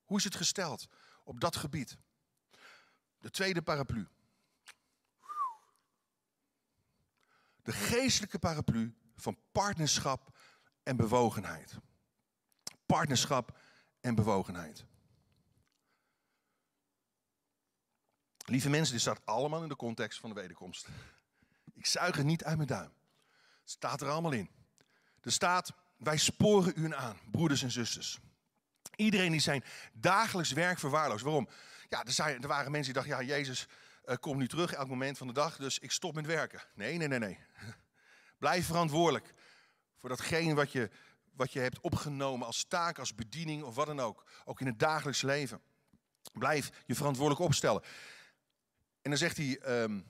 hoe is het gesteld op dat gebied? De tweede paraplu. De geestelijke paraplu van partnerschap en bewogenheid. Partnerschap en bewogenheid. Lieve mensen, dit staat allemaal in de context van de wederkomst. Ik zuig het niet uit mijn duim. Het staat er allemaal in. Er staat, wij sporen u aan, broeders en zusters. Iedereen die zijn dagelijks werk verwaarloost. Waarom? Ja, er, zijn, er waren mensen die dachten, ja, Jezus uh, komt nu terug elk moment van de dag, dus ik stop met werken. Nee, nee, nee, nee. Blijf verantwoordelijk voor datgene wat je, wat je hebt opgenomen als taak, als bediening of wat dan ook. Ook in het dagelijks leven. Blijf je verantwoordelijk opstellen. En dan zegt hij, um,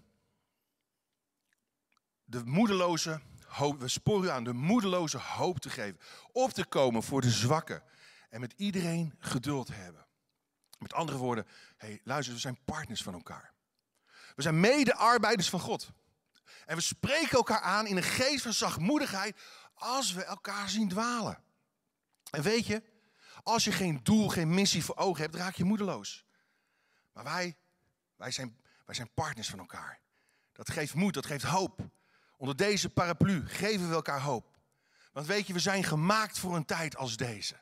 de moedeloze hoop, we sporen u aan de moedeloze hoop te geven. Op te komen voor de zwakken. En met iedereen geduld hebben. Met andere woorden, hey, luister, we zijn partners van elkaar. We zijn mede-arbeiders van God. En we spreken elkaar aan in een geest van zachtmoedigheid als we elkaar zien dwalen. En weet je, als je geen doel, geen missie voor ogen hebt, raak je moedeloos. Maar wij, wij, zijn, wij zijn partners van elkaar. Dat geeft moed, dat geeft hoop. Onder deze paraplu geven we elkaar hoop. Want weet je, we zijn gemaakt voor een tijd als deze.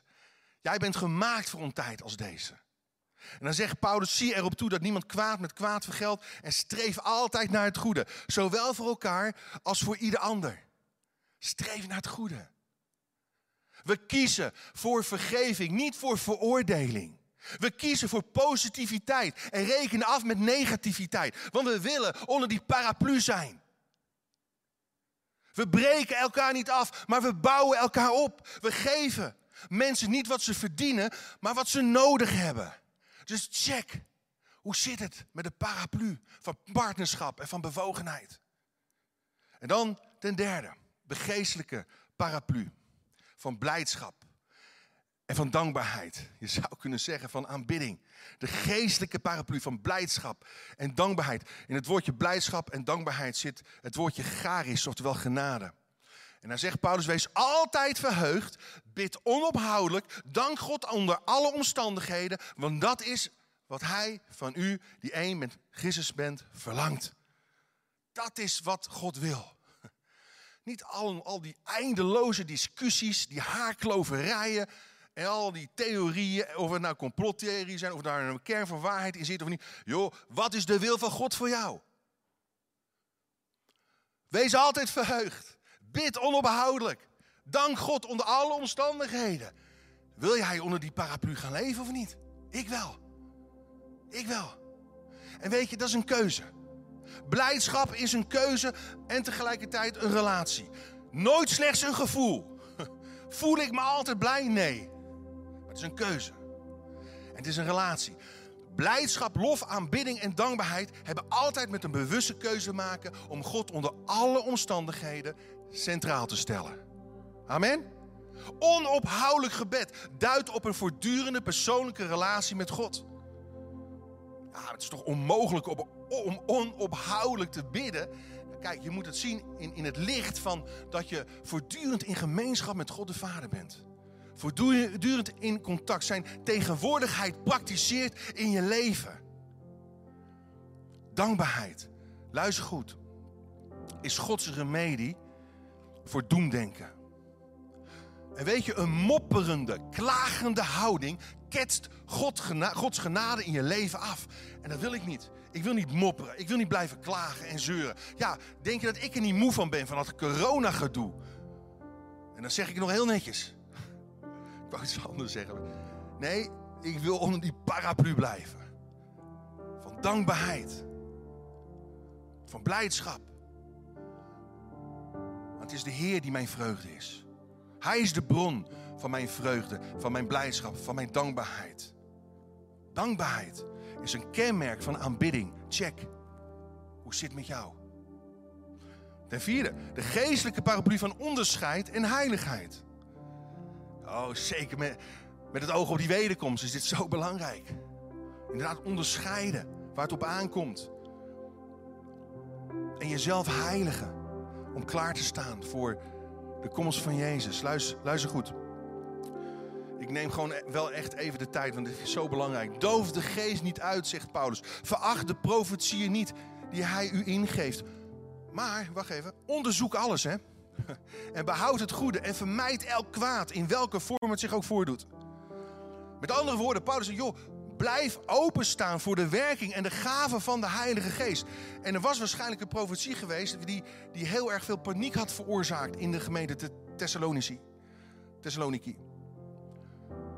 Jij bent gemaakt voor een tijd als deze. En dan zegt Paulus, zie erop toe dat niemand kwaad met kwaad vergeldt en streef altijd naar het goede. Zowel voor elkaar als voor ieder ander. Streef naar het goede. We kiezen voor vergeving, niet voor veroordeling. We kiezen voor positiviteit en rekenen af met negativiteit. Want we willen onder die paraplu zijn. We breken elkaar niet af, maar we bouwen elkaar op. We geven mensen niet wat ze verdienen, maar wat ze nodig hebben. Dus check, hoe zit het met de paraplu van partnerschap en van bewogenheid? En dan ten derde, de geestelijke paraplu van blijdschap en van dankbaarheid. Je zou kunnen zeggen van aanbidding. De geestelijke paraplu van blijdschap en dankbaarheid. In het woordje blijdschap en dankbaarheid zit het woordje charis, oftewel genade. En dan zegt Paulus, wees altijd verheugd, bid onophoudelijk, dank God onder alle omstandigheden, want dat is wat hij van u, die één met Christus bent, verlangt. Dat is wat God wil. Niet al, al die eindeloze discussies, die haarkloverijen en al die theorieën, of het nou complottheorieën zijn, of daar een kern van waarheid in zit of niet. Joh, wat is de wil van God voor jou? Wees altijd verheugd. Bid onophoudelijk. Dank God onder alle omstandigheden. Wil jij onder die paraplu gaan leven of niet? Ik wel. Ik wel. En weet je, dat is een keuze. Blijdschap is een keuze en tegelijkertijd een relatie. Nooit slechts een gevoel. Voel ik me altijd blij? Nee. Het is een keuze. En het is een relatie. Blijdschap, lof, aanbidding en dankbaarheid hebben altijd met een bewuste keuze te maken om God onder alle omstandigheden centraal te stellen. Amen. Onophoudelijk gebed duidt op een voortdurende persoonlijke relatie met God. Ja, het is toch onmogelijk om onophoudelijk te bidden. Kijk, je moet het zien in, in het licht van dat je voortdurend in gemeenschap met God de Vader bent. Voortdurend in contact zijn tegenwoordigheid praktiseert in je leven. Dankbaarheid, luister goed, is Gods remedie voor doemdenken. En weet je, een mopperende, klagende houding ketst God Gods genade in je leven af. En dat wil ik niet. Ik wil niet mopperen. Ik wil niet blijven klagen en zeuren. Ja, denk je dat ik er niet moe van ben, van dat corona-gedoe? En dan zeg ik nog heel netjes. Ik wou iets anders zeggen. Nee, ik wil onder die paraplu blijven. Van dankbaarheid. Van blijdschap. Want het is de Heer die mijn vreugde is. Hij is de bron van mijn vreugde, van mijn blijdschap, van mijn dankbaarheid. Dankbaarheid is een kenmerk van aanbidding. Check. Hoe zit het met jou? Ten vierde, de geestelijke paraplu van onderscheid en heiligheid. Oh, zeker met, met het oog op die wederkomst is dit zo belangrijk. Inderdaad, onderscheiden waar het op aankomt. En jezelf heiligen om klaar te staan voor de komst van Jezus. Luister, luister goed. Ik neem gewoon wel echt even de tijd, want dit is zo belangrijk. Doof de geest niet uit, zegt Paulus. Veracht de profetieën niet die hij u ingeeft. Maar, wacht even, onderzoek alles, hè. En behoud het goede en vermijd elk kwaad, in welke vorm het zich ook voordoet. Met andere woorden, Paulus zegt, joh, blijf openstaan voor de werking en de gaven van de Heilige Geest. En er was waarschijnlijk een profetie geweest die, die heel erg veel paniek had veroorzaakt in de gemeente Thessaloniki. Thessaloniki.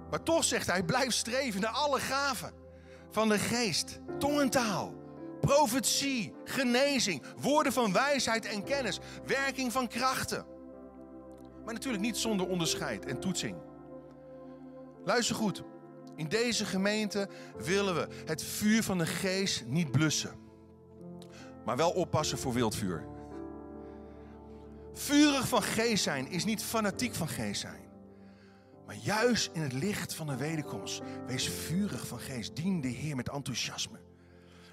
Maar toch zegt hij, blijf streven naar alle gaven van de geest. Tongentaal, profetie, genezing, woorden van wijsheid en kennis, werking van krachten. Maar natuurlijk niet zonder onderscheid en toetsing. Luister goed, in deze gemeente willen we het vuur van de geest niet blussen. Maar wel oppassen voor wildvuur. Vurig van geest zijn is niet fanatiek van geest zijn. Maar juist in het licht van de wederkomst, wees vurig van geest. Dien de Heer met enthousiasme.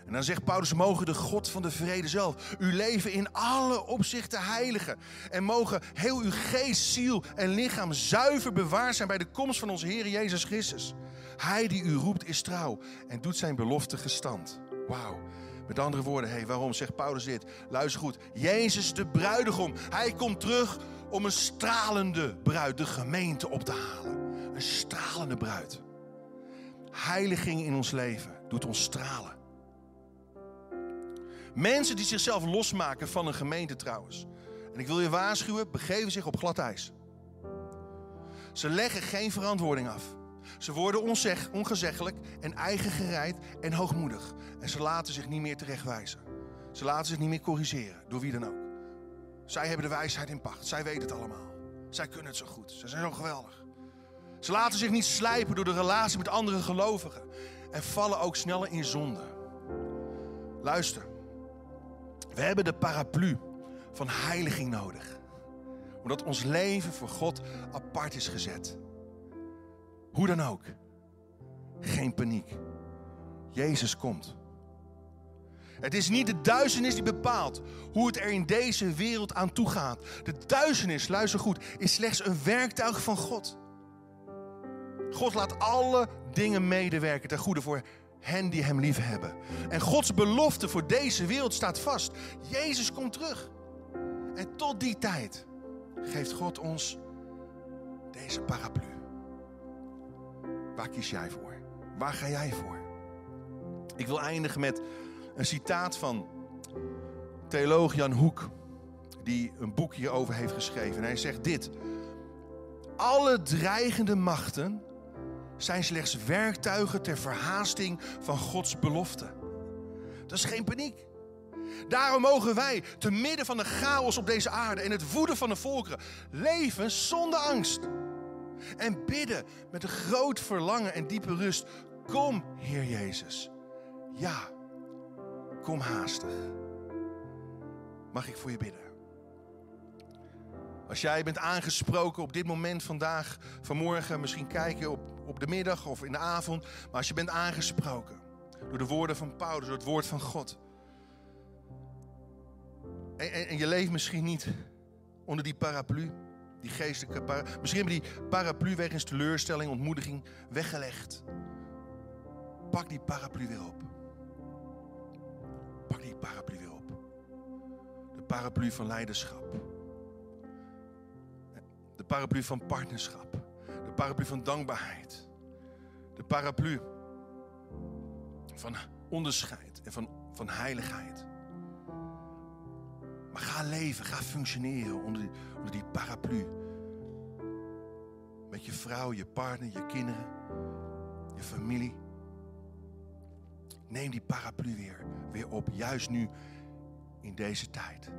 En dan zegt Paulus, mogen de God van de vrede zelf uw leven in alle opzichten heiligen. En mogen heel uw geest, ziel en lichaam zuiver bewaard zijn bij de komst van onze Heer Jezus Christus. Hij die u roept is trouw en doet zijn belofte gestand. Wauw. Met andere woorden, hey, waarom zegt Paulus dit? Luister goed. Jezus de bruidegom. Hij komt terug om een stralende bruid, de gemeente op te halen. Een stralende bruid. Heiliging in ons leven doet ons stralen. Mensen die zichzelf losmaken van een gemeente trouwens. En ik wil je waarschuwen, begeven zich op glad ijs. Ze leggen geen verantwoording af. Ze worden onzeg, ongezeggelijk en eigengereid en hoogmoedig. En ze laten zich niet meer terechtwijzen. Ze laten zich niet meer corrigeren, door wie dan ook. Zij hebben de wijsheid in pacht. Zij weten het allemaal. Zij kunnen het zo goed. Ze zijn zo geweldig. Ze laten zich niet slijpen door de relatie met andere gelovigen. En vallen ook sneller in zonde. Luister. We hebben de paraplu van heiliging nodig. Omdat ons leven voor God apart is gezet. Hoe dan ook. Geen paniek. Jezus komt. Het is niet de duisternis die bepaalt hoe het er in deze wereld aan toe gaat. De duisternis, luister goed, is slechts een werktuig van God. God laat alle dingen medewerken ten goede voor hen die hem lief hebben. En Gods belofte voor deze wereld staat vast. Jezus komt terug. En tot die tijd geeft God ons deze paraplu. Waar kies jij voor? Waar ga jij voor? Ik wil eindigen met een citaat van theoloog Jan Hoek, die een boek hierover heeft geschreven. En hij zegt dit: Alle dreigende machten zijn slechts werktuigen ter verhaasting van Gods belofte. Dat is geen paniek. Daarom mogen wij, te midden van de chaos op deze aarde en het woeden van de volkeren, leven zonder angst. En bidden met een groot verlangen en diepe rust. Kom, Heer Jezus. Ja, kom haastig. Mag ik voor je bidden? Als jij bent aangesproken op dit moment vandaag, vanmorgen, misschien kijk je op, op de middag of in de avond. Maar als je bent aangesproken door de woorden van Paulus, door het woord van God. En, en, en je leeft misschien niet onder die paraplu, die geestelijke paraplu. Misschien hebben die paraplu wegens teleurstelling, ontmoediging weggelegd. Pak die paraplu weer op. Pak die paraplu weer op. De paraplu van leiderschap. De paraplu van partnerschap. De paraplu van dankbaarheid. De paraplu van onderscheid en van, van heiligheid. Maar ga leven, ga functioneren onder die, onder die paraplu. Met je vrouw, je partner, je kinderen, je familie. Neem die paraplu weer, weer op, juist nu in deze tijd.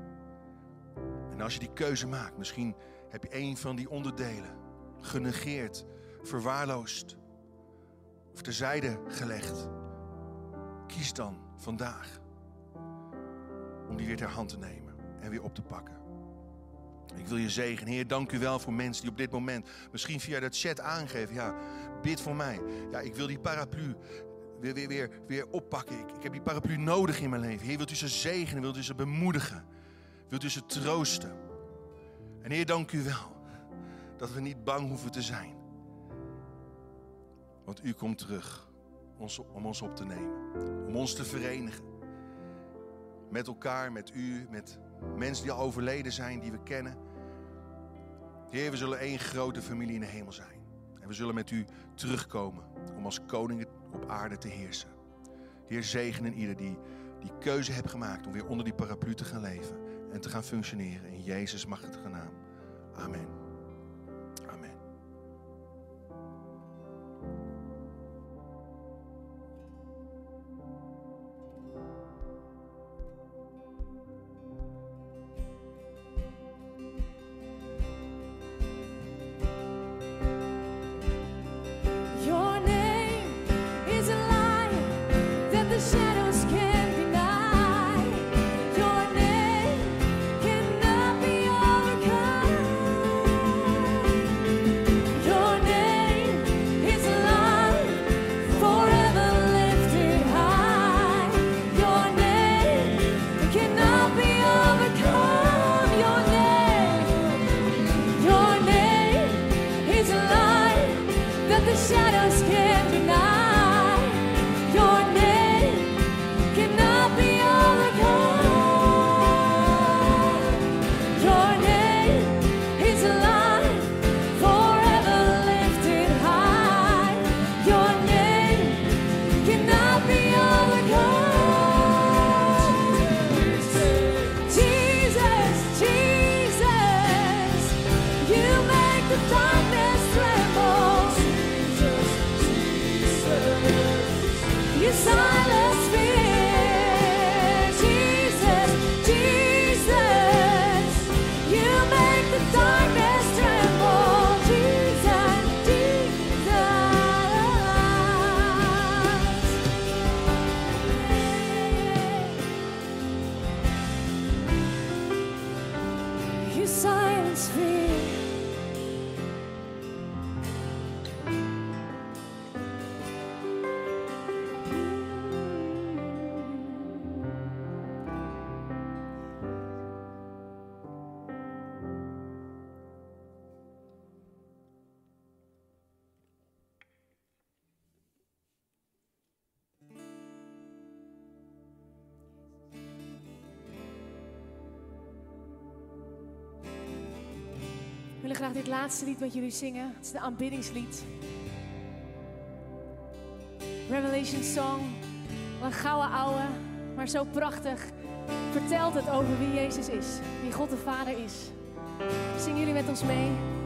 En als je die keuze maakt, misschien heb je een van die onderdelen genegeerd, verwaarloosd of terzijde gelegd. Kies dan vandaag om die weer ter hand te nemen en weer op te pakken. Ik wil je zegenen. Heer, dank u wel voor mensen die op dit moment misschien via de chat aangeven. Ja, bid voor mij. Ja, ik wil die paraplu weer, weer, weer, weer oppakken. Ik heb die paraplu nodig in mijn leven. Heer, wilt u ze zegenen? Wilt u ze bemoedigen? Wilt u ze troosten? En Heer, dank u wel dat we niet bang hoeven te zijn. Want u komt terug om ons op te nemen. Om ons te verenigen. Met elkaar, met u, met mensen die al overleden zijn, die we kennen. Heer, we zullen één grote familie in de hemel zijn. En we zullen met u terugkomen om als koningen op aarde te heersen. Heer, zegenen ieder die die keuze heeft gemaakt om weer onder die paraplu te gaan leven en te gaan functioneren. In Jezus machtige naam. Amen. Amen. het laatste lied met jullie zingen. Het is de aanbiddingslied. Revelation Song. Wat een gouden ouwe, maar zo prachtig. Vertelt het over wie Jezus is, wie God de Vader is. Zingen jullie met ons mee?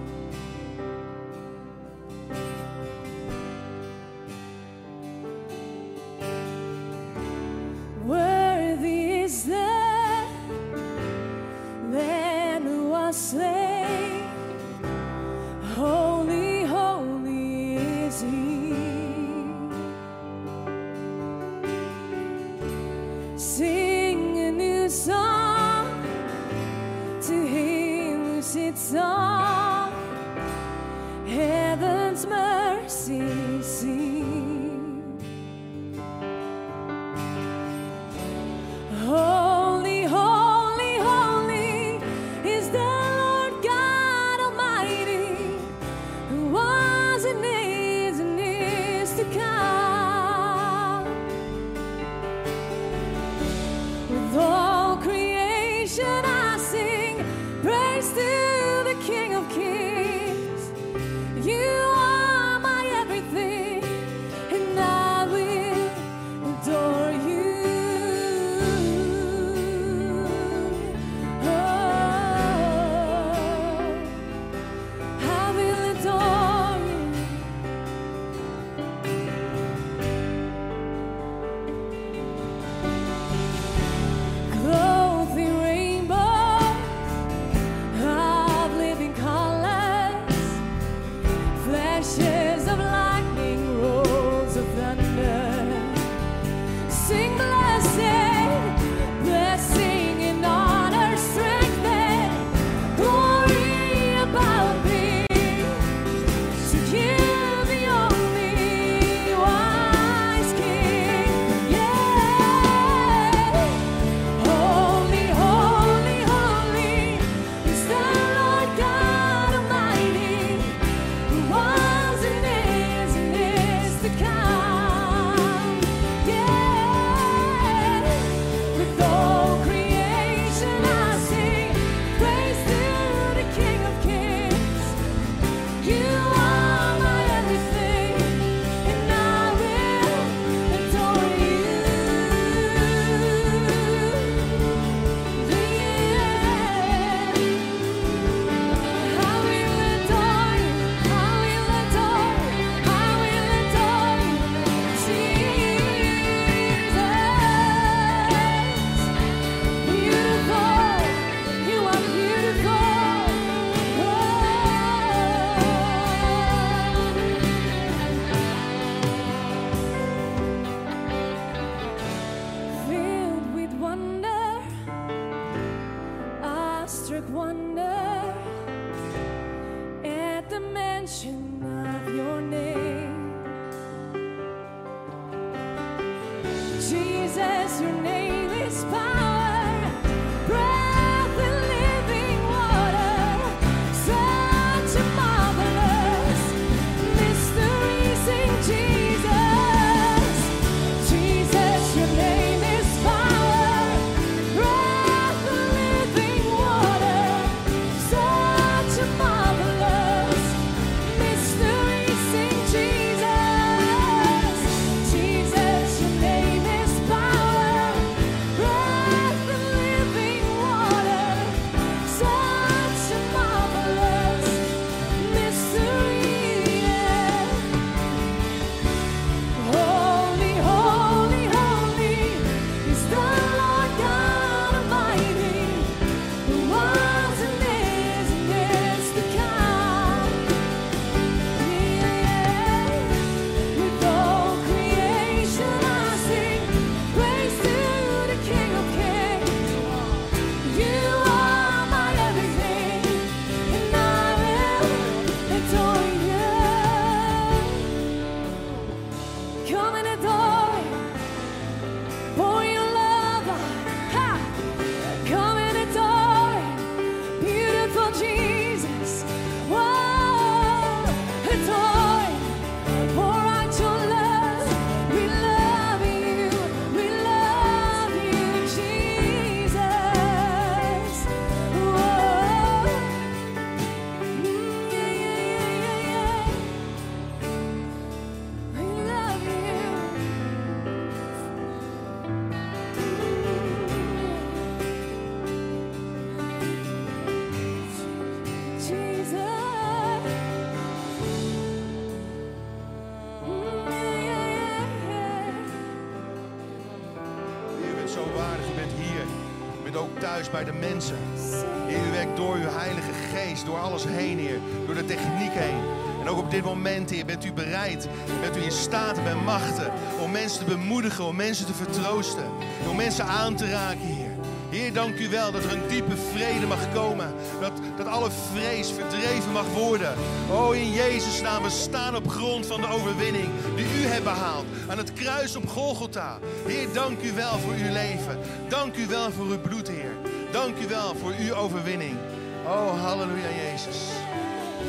Moment, Heer, bent u bereid, bent u in staat en bij machten om mensen te bemoedigen, om mensen te vertroosten, om mensen aan te raken, Heer. Heer, dank u wel dat er een diepe vrede mag komen. Dat, dat alle vrees verdreven mag worden. Oh, in Jezus' naam, we staan op grond van de overwinning die u hebt behaald. Aan het kruis op Golgotha. Heer, dank u wel voor uw leven. Dank u wel voor uw bloed, Heer. Dank u wel voor uw overwinning. Oh, halleluja, Jezus.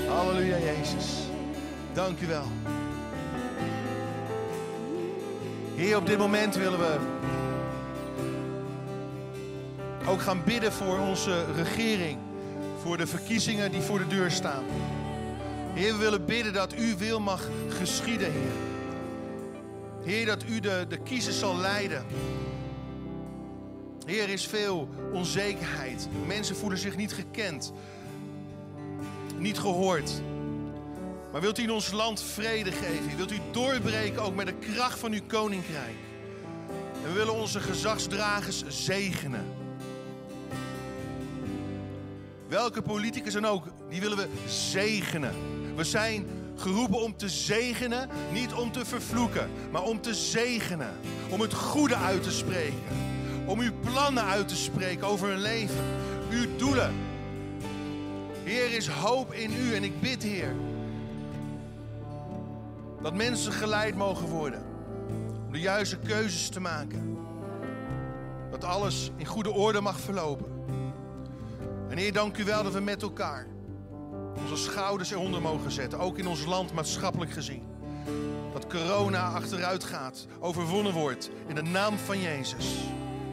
Halleluja, Jezus. Dank u wel. Heer, op dit moment willen we ook gaan bidden voor onze regering. Voor de verkiezingen die voor de deur staan. Heer, we willen bidden dat uw wil mag geschieden, Heer. Heer, dat u de, de kiezers zal leiden. Heer, er is veel onzekerheid. Mensen voelen zich niet gekend, niet gehoord. Maar wilt u in ons land vrede geven? Wilt u doorbreken ook met de kracht van uw koninkrijk? En we willen onze gezagsdragers zegenen. Welke politicus dan ook, die willen we zegenen. We zijn geroepen om te zegenen, niet om te vervloeken, maar om te zegenen. Om het goede uit te spreken. Om uw plannen uit te spreken over hun leven. Uw doelen. Heer, is hoop in u en ik bid, Heer, dat mensen geleid mogen worden. Om de juiste keuzes te maken. Dat alles in goede orde mag verlopen. En Heer, dank u wel dat we met elkaar onze schouders eronder mogen zetten. Ook in ons land maatschappelijk gezien. Dat corona achteruit gaat, overwonnen wordt. In de naam van Jezus.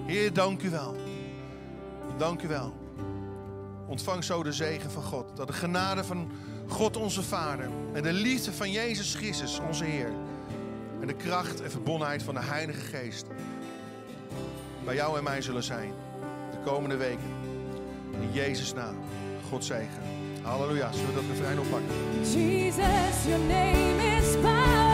Heer, dank u wel. Dank u wel. Ontvang zo de zegen van God. Dat de genade van God onze Vader en de liefde van Jezus Christus onze Heer en de kracht en verbondenheid van de Heilige Geest bij jou en mij zullen zijn de komende weken. In Jezus' naam. God zegen. Halleluja. Zullen we dat refrein oppakken? Jesus, your name is power,